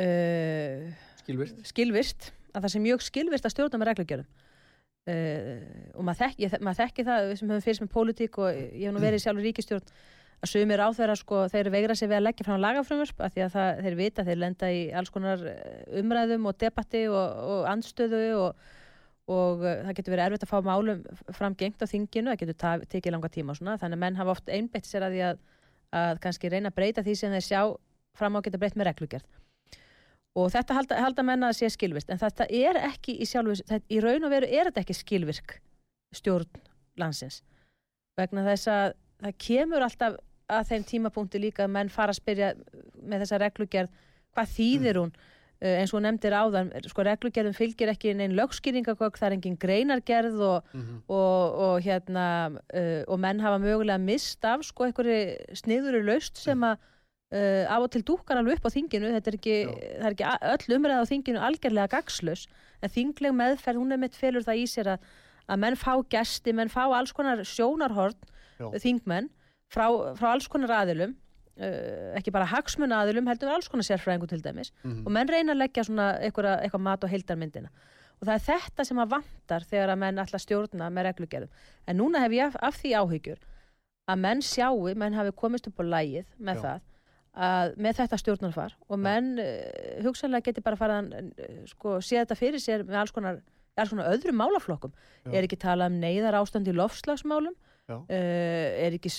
uh, skilvirt skilvirst að það sé mjög skilvirst að stjórna með reglugjörðum uh, og maður þekki, maður þekki það sem hefur fyrst með pólitík og ég hef nú verið sjálfur ríkistjórn að sumir á þeirra sko, þeir veigra sig við að leggja fram lagafrumvörp af því að það, þeir vita, þeir lenda í alls konar eh, umræðum og debatti og, og andstöðu og, og uh, það getur verið erfitt að fá málum framgengt á þinginu, það getur tekið langa tíma og svona, þannig að menn hafa oft einbeitt sér að því að, að kannski reyna að breyta því sem þeir sjá fram á að geta breytt með reglugjörð og þetta halda, halda menna að sé skilvirkt en þetta er ekki í sjálfu þetta, í raun og veru er þetta ekki skilvirk stjórn landsins. Vegna þess að það kemur alltaf að þeim tímapunkti líka að menn fara að spyrja með þessa reglugerð hvað þýðir hún? uh, eins og nefndir áðan sko reglugerðum fylgir ekki neinn lögskýringagögg það er engin greinargerð og, mm -hmm. og, og hérna uh, og menn hafa mögulega mist af sko einhverju sniðuru laust sem að uh, af og til dúkar alveg upp á þinginu þetta er ekki, það er ekki öll umræða á þinginu algjörlega gagslaus en þingleg meðferð, hún er mitt felur það í sér að, að menn fá gesti, menn fá alls konar sjónarhorn Já. þingmenn frá, frá alls konar aðilum uh, ekki bara hagsmun aðilum heldur alls konar sérfræðingu til dæmis Mhm. og menn reyna að leggja svona eitthvað, eitthvað mat á heildarmyndina og það er þetta sem að vantar þegar að menn ætla að stjórna með reglugerðum en núna hef ég af, af því áhyggjur að menn sjáu, menn hafi komist upp á lægið með Já. það að með þetta stjórnarfar og menn uh, hugsanlega geti bara farað að uh, sko, sé þetta fyrir sér með alls konar, alls konar öðrum málaflokkum Já. er ekki talað um neyðar ástand í lofslagsmálum. Uh, er ekki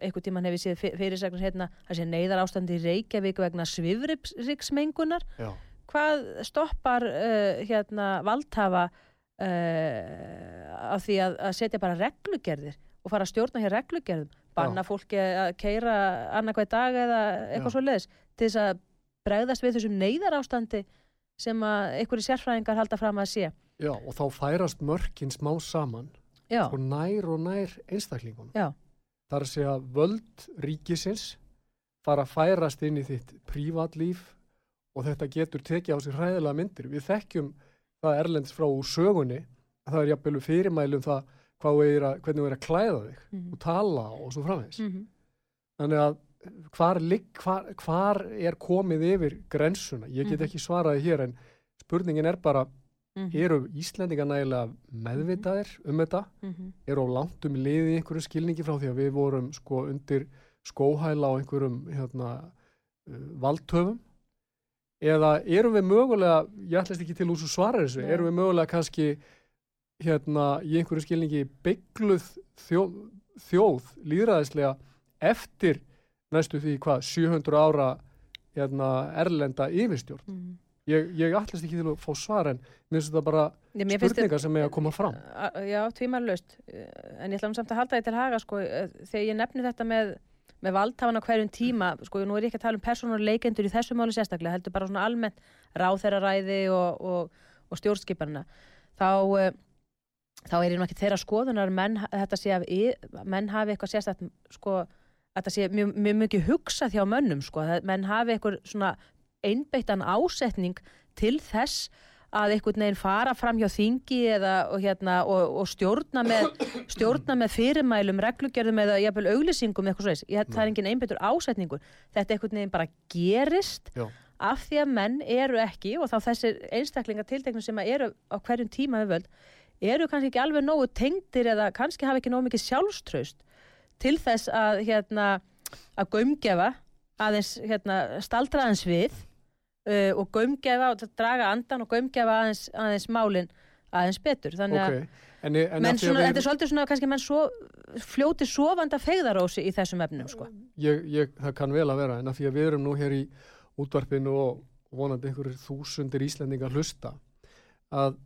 einhvern tíman hef ég séð fyr- fyrirsagnir hérna að sé neyðar ástand í Reykjavík vegna svifriksmengunar Já, hvað stoppar uh, hérna valdhafa uh, af því að, að setja bara reglugerðir og fara að stjórna hér reglugerðum? Banna fólki að keira annarkvæð dag eða eitthvað Já. svo leiðis til þess að bregðast við þessum neyðar ástandi sem að einhverju sérfræðingar halda fram að sé? Já, og þá færast mörkin smá saman já, og nær og nær einstaklingum já, Það er að segja völd ríkisins fara að færast inn í þitt prívatlíf og þetta getur tekið á sig hræðilega myndir. Við þekkjum það erlendis frá úr sögunni að það er jafnvel fyrirmælum það er að, hvernig þú er að klæða þig Mhm. og tala og svo framvegs. mm -hmm. Þannig að hvar, ligg- hvar, hvar er komið yfir grensuna? Ég get Mhm. ekki svaraði hér en spurningin er bara, Mhm. eru Íslendinga nægilega meðvitaðir um þetta? er á langt um liði einhverjum skilningi frá því að við vorum sko undir skóhæla á einhverjum hérna, uh, valdtöfum eða erum við mögulega, ég ætlast ekki til úr svo svara þessu, Nei. erum við mögulega kannski hérna í einhverju skilningi byggluð þjóð, þjóð líðræðislega eftir næstu því hvað 700 ára hérna, erlenda yfirstjórn Mm. Ég, ég ætlast ekki til að fá svar en mér finnst þetta bara mér finnst spurningar sem eiga að koma fram Já, tvímarlaust. En ég ætla nú samt að halda því til haga, sko, eh, þegar ég nefni þetta með, með valdhafan á hverjum tíma, sko, nú er ég ekki að tala um persónur leikendur í þessu máli sérstaklega, heldur bara svona almennt ráþeiraræði og, og, og stjórnskipanina. Þá, eh, þá er ég nú ekki þeirra skoðunar, menn, þetta sé að menn hafi eitthvað sérstakt, sko, þetta sé mjög, mjög mikið hugsað hjá mönnum, sko, menn hafi eitthvað svona einbeittan ásetning til þess að einhvern veginn fara fram hjá þingi eða og, hérna, og, og stjórna, með, stjórna með fyrirmælum, reglugerðum eða jafnvel auglýsingum eitthvað svoleiðis. Ég, það er engin einbeittur ásetningur. Þetta einhvern veginn bara gerist Já. af því að menn eru ekki og þá þessir einstaklingar tilteknum sem eru á hverjum tíma við völd eru kannski ekki alveg nógu tengdir eða kannski hafa ekki nógu mikið sjálfströst til þess að hérna að gaumgefa aðeins hérna staldraðins við uh, og gaumgefa og draga andan og gaumgefa aðeins, aðeins málin aðeins betur þannig að ok, en, en menn að svona, við- þetta er svolítið svona kannski menn svo, fljóti sofanda fegðarósi í þessum efnum sko. ég, ég, það kann vel að vera en af því að við erum nú hér í útvarpinu og vonandi einhverjir þúsundir Íslendingar hlusta að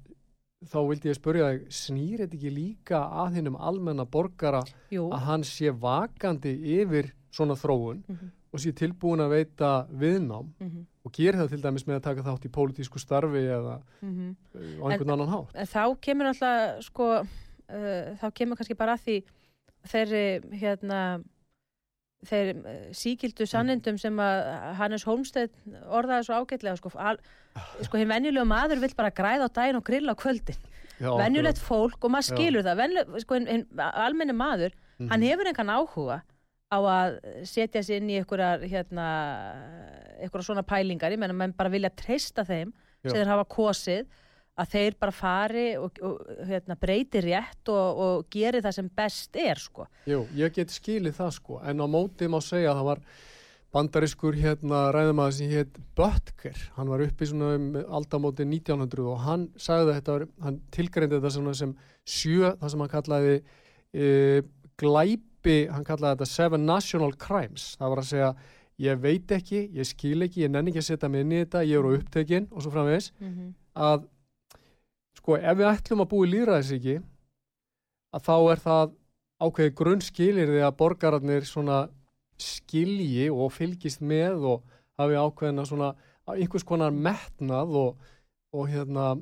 þá vildi ég spyrja þig snýr þetta ekki líka að hinnum almenna borgara Jú, að hann sé vakandi yfir svona þróun Mhm. Og sé tilbúin að veita viðnám mm og gerir það til dæmis með að taka þátt í pólitísku starfi eða -hmm. uh, á einhvern annan hátt. En þá kemur alltaf sko, uh, þá kemur kannski bara að því þeirri hérna þeir uh, síkildu sannindum sem að Hannes Holmstedt orðaði svo ágætlega sko, al, sko hinn venjulegu maður vill bara græða á daginn og grilla á kvöldin. Já, venjulegt fólk og maður Já. skilur það. Venjuleg, sko hinn, almenni maður Mhm. hann hefur engan áhuga á að setja sig inn í einhverjar hérna, einhverjar svona pælingar ég menna menn bara vilja treysta þeim Já. sem þeir hafa kosið að þeir bara fari og, og hérna, breyti rétt og, og geri það sem best er sko. Jú, ég get skilið það sko, en á móti má segja að það var bandariskur hérna ræðumæður sem hétt Böttger, hann var uppi svona um aldamóti 1900 og hann sagði þetta, var, hann tilgreindi þetta svona sem sjö, það sem hann kallaði e, glæpi, hann kallaði þetta seven national crimes, það var að segja ég veit ekki, ég skil ekki, ég nenni ekki að setja mig inn í þetta, ég er á upptekinn og svo framvegis, mm -hmm. að sko ef við ætlum að búa í líðræðisíki að þá er það ákveði grunnskilir því að borgararnir svona skilji og fylgist með og hafi ákveðina svona einhvers konar metnað og, og hérna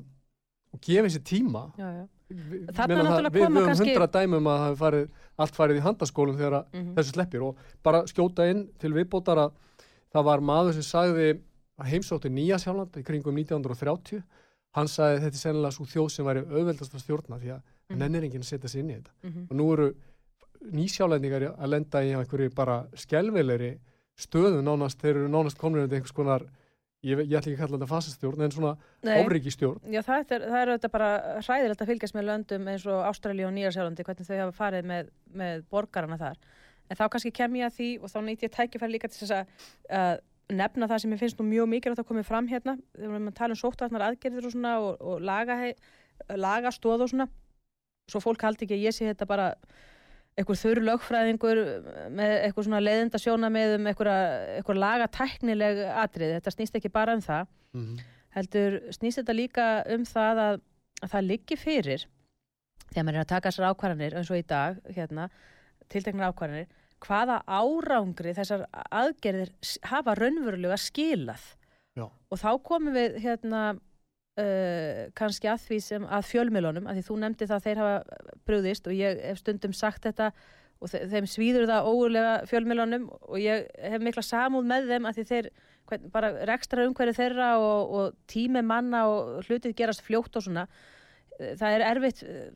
og gefi sér tíma já, já. Þarna náttúrulega koma við höfum kannski- hundra dæmum að farið, allt farið í handaskólum þegar Mm þessu sleppir og bara skjóta inn til viðbótar að það var maður sem sagði að heimsótti Nýja Sjálfland í kringum 1930 hann sagði þetta er sennilega svo þjóð sem væri auðveldast að stjórna því að mm. nennir enginn að setja sig inn í þetta. Mm og nú eru nýsjálendingar að lenda í einhverju bara skelveleri stöðu. Nánast, þeir eru nánast komnir undir einhvers konar, ég, ég ætla ekki að kalla þetta fasastjórn en svona Nei, ofríkistjórn já, það er, það er auðvitað bara hræðilegt að fylgjast með löndum eins og Ástralíu og Nýjarsjálandi hvernig þau hafa farið með, með borgarana þar. En þá kannski kem ég að því og þá nýtt ég tækifæri líka til þess að uh, nefna það sem ég finnst nú mjög mikilvægt að komið fram hérna. Þegar að tala um sóttvarnar aðgerðir og svona og, og laga, laga og svona. Svo fólk haldi ekki að ég sé þetta bara einhver þurr lögfræðingur með eitthvað svona leiðinda sjóna með um eitthvað laga tæknileg atrið, þetta snýst ekki bara um það mm -hmm. heldur snýst þetta líka um það að, að það liggi fyrir þegar maður er að taka þessar ákvarðanir eins og í dag, hérna, tilteknar ákvarðanir hvaða árangri þessar aðgerðir hafa raunverulega skilað Já. og þá komum við hérna uh, kannski að því sem að fjölmilunum, að því þú nefndi það að þeir hafa brugðist og ég hef stundum sagt þetta og þe þeim svíður það óurlega fjölmilunum og ég hef mikla samúð með þeim að því þeir hvern, bara rekstra umhverju þeirra og, og tími manna og hlutið gerast fljótt og svona. Eh, það er erfitt eh,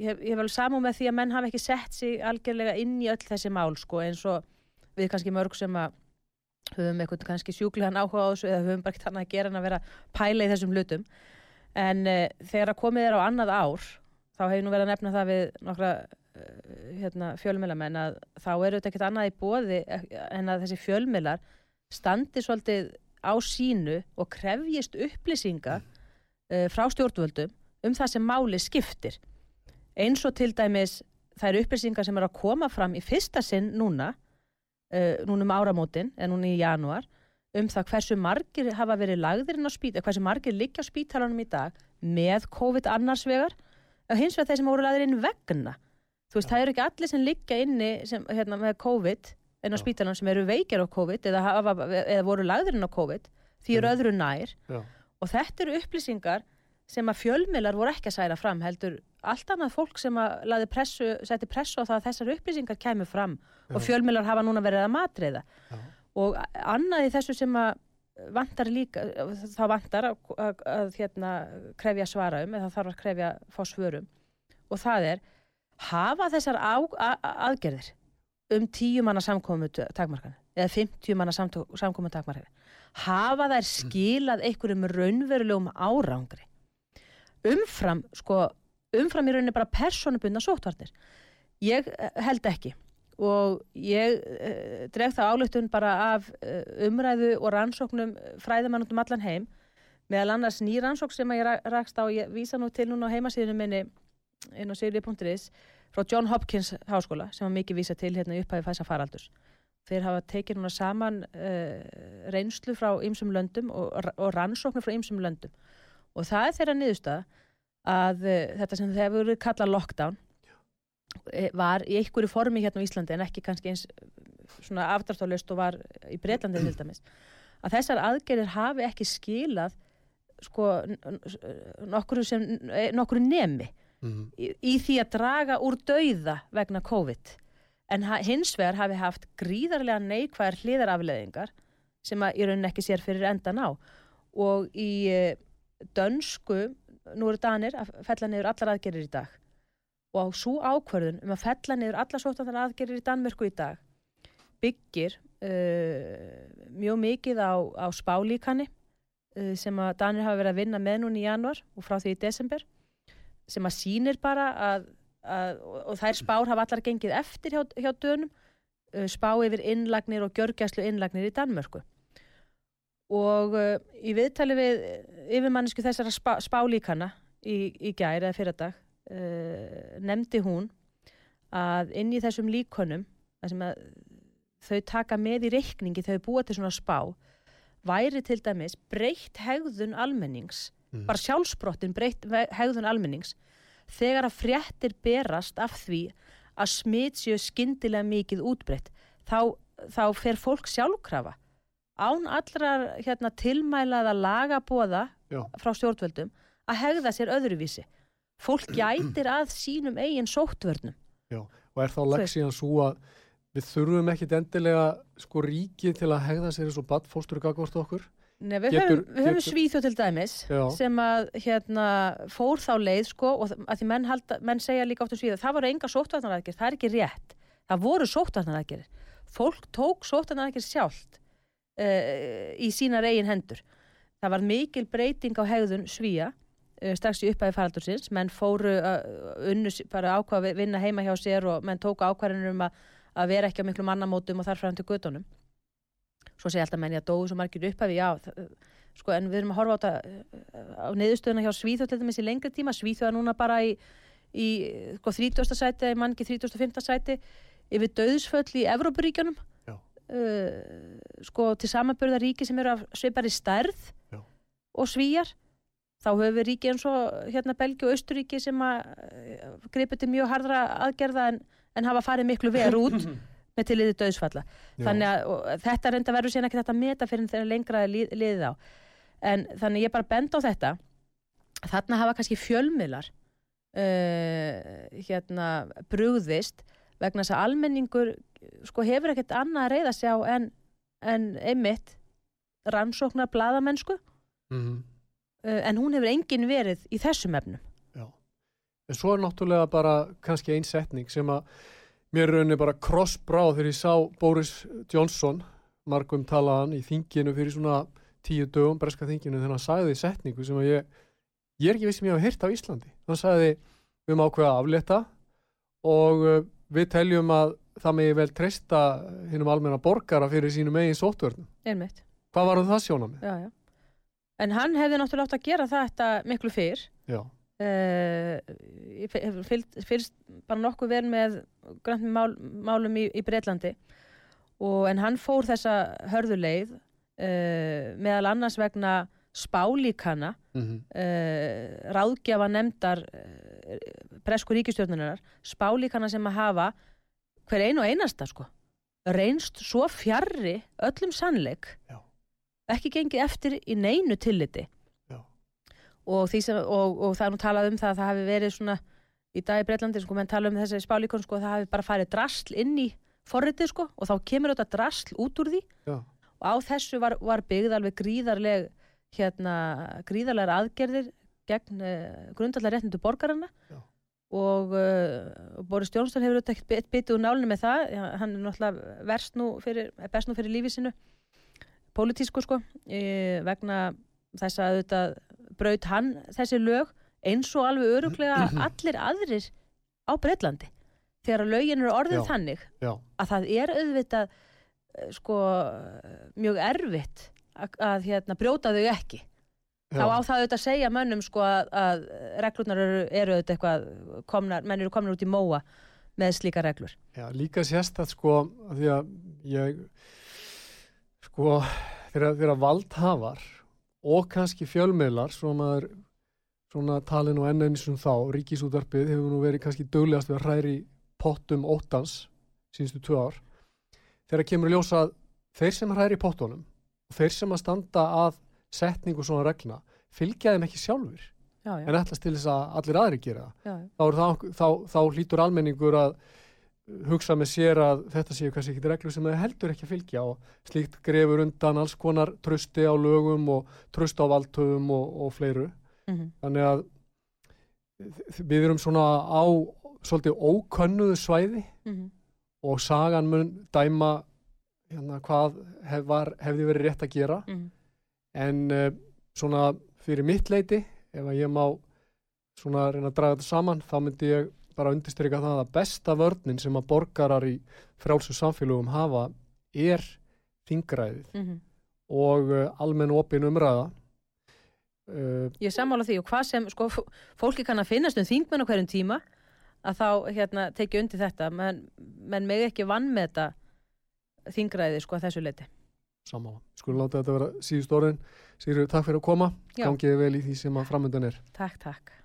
ég hef, ég hef alveg samúð með því að menn hafa ekki sett sig algjörlega inn í öll þessi mál sko, eins og við kannski mörg sem að höfum eitthvað kannski sjúklegan áhuga á þessu eða höfum bara ekkert annað að gera en að vera pæla í þessum hlutum. En uh, þegar að komið er á annað ár þá hefur nú verið að nefna það við nokkra uh, hérna, fjölmilamenn að þá eru þetta ekkert annað í bóði en að þessi fjölmilar standi svolítið á sínu og krefjist upplýsinga uh, frá stjórnvöldum um það sem máli skiptir. Eins og til dæmis þær upplýsingar sem eru að koma fram í fyrsta sinn núna uh, núna um áramótin, en núna í janúar um það hversu margir hafa verið lagðirinn á spítal, hversu margir liggja á spítalanum í dag með COVID annars vegar og hins vegar þeir sem voru lagðirinn vegna þú veist, það eru ekki allir sem liggja inni sem, hérna, með COVID en á spítalanum sem eru veikjar á COVID eða, hafa, eða voru lagðirinn á COVID því eru Mhm. öðru nær Já. og þetta eru upplýsingar sem að fjölmiðlar voru ekki að særa fram heldur allt annað fólk sem að pressu, setti pressu á það að þessar upplýsingar kemur fram og Já. fjölmiðlar hafa núna verið að matreiða Já. og annað í þessu sem að vantar líka, það vantar að, að, að hérna, krefja svara um eða þarf að krefja fá svörum og það er hafa þessar á, að, aðgerðir um tíu manna samkomu takmarkan eða 50 manna samkomu takmarkan hafa þær skilað einhverjum raunverulegum árangri umfram sko, umfram í rauninni bara personubundna sóttvarnir. Ég eh, held ekki. Og ég uh, dreg það álöktun bara af uh, umræðu og rannsóknum fræðimannum um allan heim. Meðal annars ný rannsók sem ég ra- rakst á ég vísa nú til núna á heimasíðinu minni inn á sigri.is frá John Hopkins háskóla sem var mikið vísa til hérna í upphæfi þessa faraldurs. Þeir hafa tekið núna saman uh, reynslu frá ýmsum löndum og, og rannsóknir frá ýmsum löndum. Og það er þeirra niðurstað að uh, þetta sem þeir voru kallað lockdown eh, var í einhverju formi hérna á Íslandi en ekki kannski eins eh, svona afdráttalust og var í Breitlandi til dæmis að þessar aðgerðir hafi ekki skilað sko nokkru sem eh, nokkru nemi Mhm. í, í því að draga úr dauða vegna COVID. En hins vegar hafi haft gríðarlega neikvæðar hliðarafleðingar sem að í rauninni ekki sér fyrir endan á. Og í eh, dönsku, nú eru danir að fella niður allar aðgerir í dag. Og svo ákvörðun um að fella niður allar sóttanðar aðgerir í Danmörku í dag byggir uh, mjög mikið á, á spálíkani uh, sem að Danir hafa verið að vinna með núna í januar og frá því í desember sem að sýnir bara að, að og og þær spár hafa allar gengið eftir hjá, hjá dönum uh, spá yfir innlagnir og gjörgjæslu innlagnir í Danmörku og uh, í viðtali við yfirmannisku þessara spá, spálíkana í, í gær eða fyrradag uh, nefndi hún að inn í þessum líkonum þau taka með í reikningi þau búa til svona spá væri til dæmis breytt hegðun almennings Mhm. bara sjálfsbrottin breytt hegðun almennings þegar að fréttir berast af því að smitt séu skyndilega mikið útbreytt þá, þá fer fólk sjálfkrafa án allrar hérna, tilmælaða lagabóða Já. frá stjórnvöldum að hegða sér öðruvísi. Fólk gætir að sínum eigin sóttvörnum. Og er þá leksíðan svo að við þurfum ekkit endilega sko ríkið til að hegða sér eins og badfóstur gagvart okkur? Nei, við, Getur- höfum, höfum Svíþjóð til dæmis Já. sem að hérna, fór þá leið sko, og að því menn, halda, menn segja líka oft um Svíþjóð það voru enga sóttvarnarækir, það er ekki rétt. Það voru sóttvarnarækir fólk tók sóttvarnarækir sjálft uh, í sínar eigin hendur það var mikil breyting á hegðun Svíja uh, strax í upphæði faraldursins menn fóru uh, unnu s- bara ákvað að vinna heima hjá sér og menn tóku ákvarðanir um að, að vera ekki á miklu mannamótum og þar fram til göttunum svo segja alltaf menn ég að dóu svo margir upphafi, já, það, sko, en við erum að horfa á þetta á niðurstöðuna hjá Svíþjóð til dæmis í lengri tíma, Svíþjóð er núna bara í, í sko, 30. sæti, mann ekki 35. sæti yfir döðsföll í Evrópuríkjunum. Uh, sko, til samanbörða ríki sem eru af svipari stærð Já. og svíjar þá höfum við ríki eins og hérna Belgi og Östuríki sem að uh, gripa til mjög harðra aðgerða en, en hafa farið miklu ver út með til liðið döðsfalla þannig að og, þetta reynda verður síðan ekki þetta að meta fyrir þegar lengra lið, liðið á. En þannig ég bara bend á þetta. Þarna hafa kannski fjölmiðlar uh, hérna brugðist vegna þess að almenningur sko hefur ekkert annað að reyða sig á en, en einmitt rannsóknar bladamennsku mm uh, en hún hefur engin verið í þessum efnum. En svo er náttúrulega bara kannski ein setning sem að mér raunir bara krossbráð þegar ég sá Boris Johnson, margum talaðan í þinginu fyrir svona tíu dögum, breska þinginu, þegar hann sagði setningu sem að ég, ég er ekki vissum ég hafa heyrt á Íslandi. Hann sagði við um ákveða að aflétta og uh, við teljum að það megi vel treysta hinnum almenna borgara fyrir sínum eigin sóttvörnum. einmitt Hvað var það sjónamið? já, já. En hann hefði náttúrulega átt að gera þetta miklu fyrr. Já, Uh, ég fylgst, fylgst bara nokkuð vel með grönt mál, málum í, í Breitlandi og en hann fór þessa hörðuleið uh, meðal annars vegna spálíkana mm uh, ráðgjafa nefndar uh, presku ríkistjórnunar spálíkana sem að hafa hver einu og einasta sko. Reynst svo fjarrri öllum sannleik. Já. ekki gengið eftir í neinu tilliti. Og, sem, og, og það er nú talað um það að það hafi verið svona í dag í Breitlandi sko, menn tala um þessi spálíkon sko, það hafi bara farið drasl inn í forritið sko og þá kemur þetta drasl út úr því. Já, og á þessu var, var byggð alveg gríðarleg hérna, gríðarlegar aðgerðir gegn uh, grundallar réttindu borgarana Já. Og uh, Boris Jónsson hefur auðvitað ekkert bit- bitið úr nálinu með það. Hann er náttúrulega verst nú fyrir, best nú fyrir lífi sinu pólitísku sko. E, vegna þess að auðvitað braut hann þessi lög eins og alveg öruglega allir aðrir á Breitlandi þegar að lögin eru orðið Já. þannig já, að það er auðvitað eh, sko mjög erfitt að, að hérna, brjóta þau ekki þá á já, það auðvitað að segja mönnum sko að, að reglurnar eru, eru auðvitað eitthvað komnar, menn eru komnar út í móa með slíka reglur. Já, líka sérstætt sko, af því að ég sko, þegar, valdhafar og kannski fjölmiðlar svona, svona talin og enn einsum þá, ríkisútarpið hefur nú verið kannski döglegast við að hræri pottum óttans síðustu tvö ár. Þegar kemur ljósa að þeir sem hræri pottunum og þeir sem að standa að setningu svona reglna fylgja þeim ekki sjálfur já, já, en ætlast til þess að allir aðri gera já, þá, það, þá, þá hlýtur almenningur að hugsa með sér að þetta séu kannski ekki reglur sem það heldur ekki að fylgja og slíkt grefur undan alls konar trösti á lögum og tröst á valdhöfum og, og fleiru. Mm þannig að við erum svona á svolítið ókönnuðu svæði -hmm. og sagan mun dæma hérna, hvað hef, var, hefði verið rétt að gera. Mm en uh, svona fyrir mitt leiti ef að ég má svona reyna að draga þetta saman þá myndi ég bara undirstryka það að besta vörnin sem að borgarar í frjálsum samfélögum hafa er þingræðið. -hmm. og uh, almenn opin umræða. Uh, Ég sammála því og hvað sem sko, fólki kann að finnast um þingmenn á hverjum tíma að þá hérna, tekja undir þetta. Menn, menn meg ekki vann með þetta þingræði sko að þessu leiti samála. Skulum láta þetta vera síðust orðin. Sigurður, takk fyrir að koma. Já. Gangiði vel í því sem að framöndan er. Takk, takk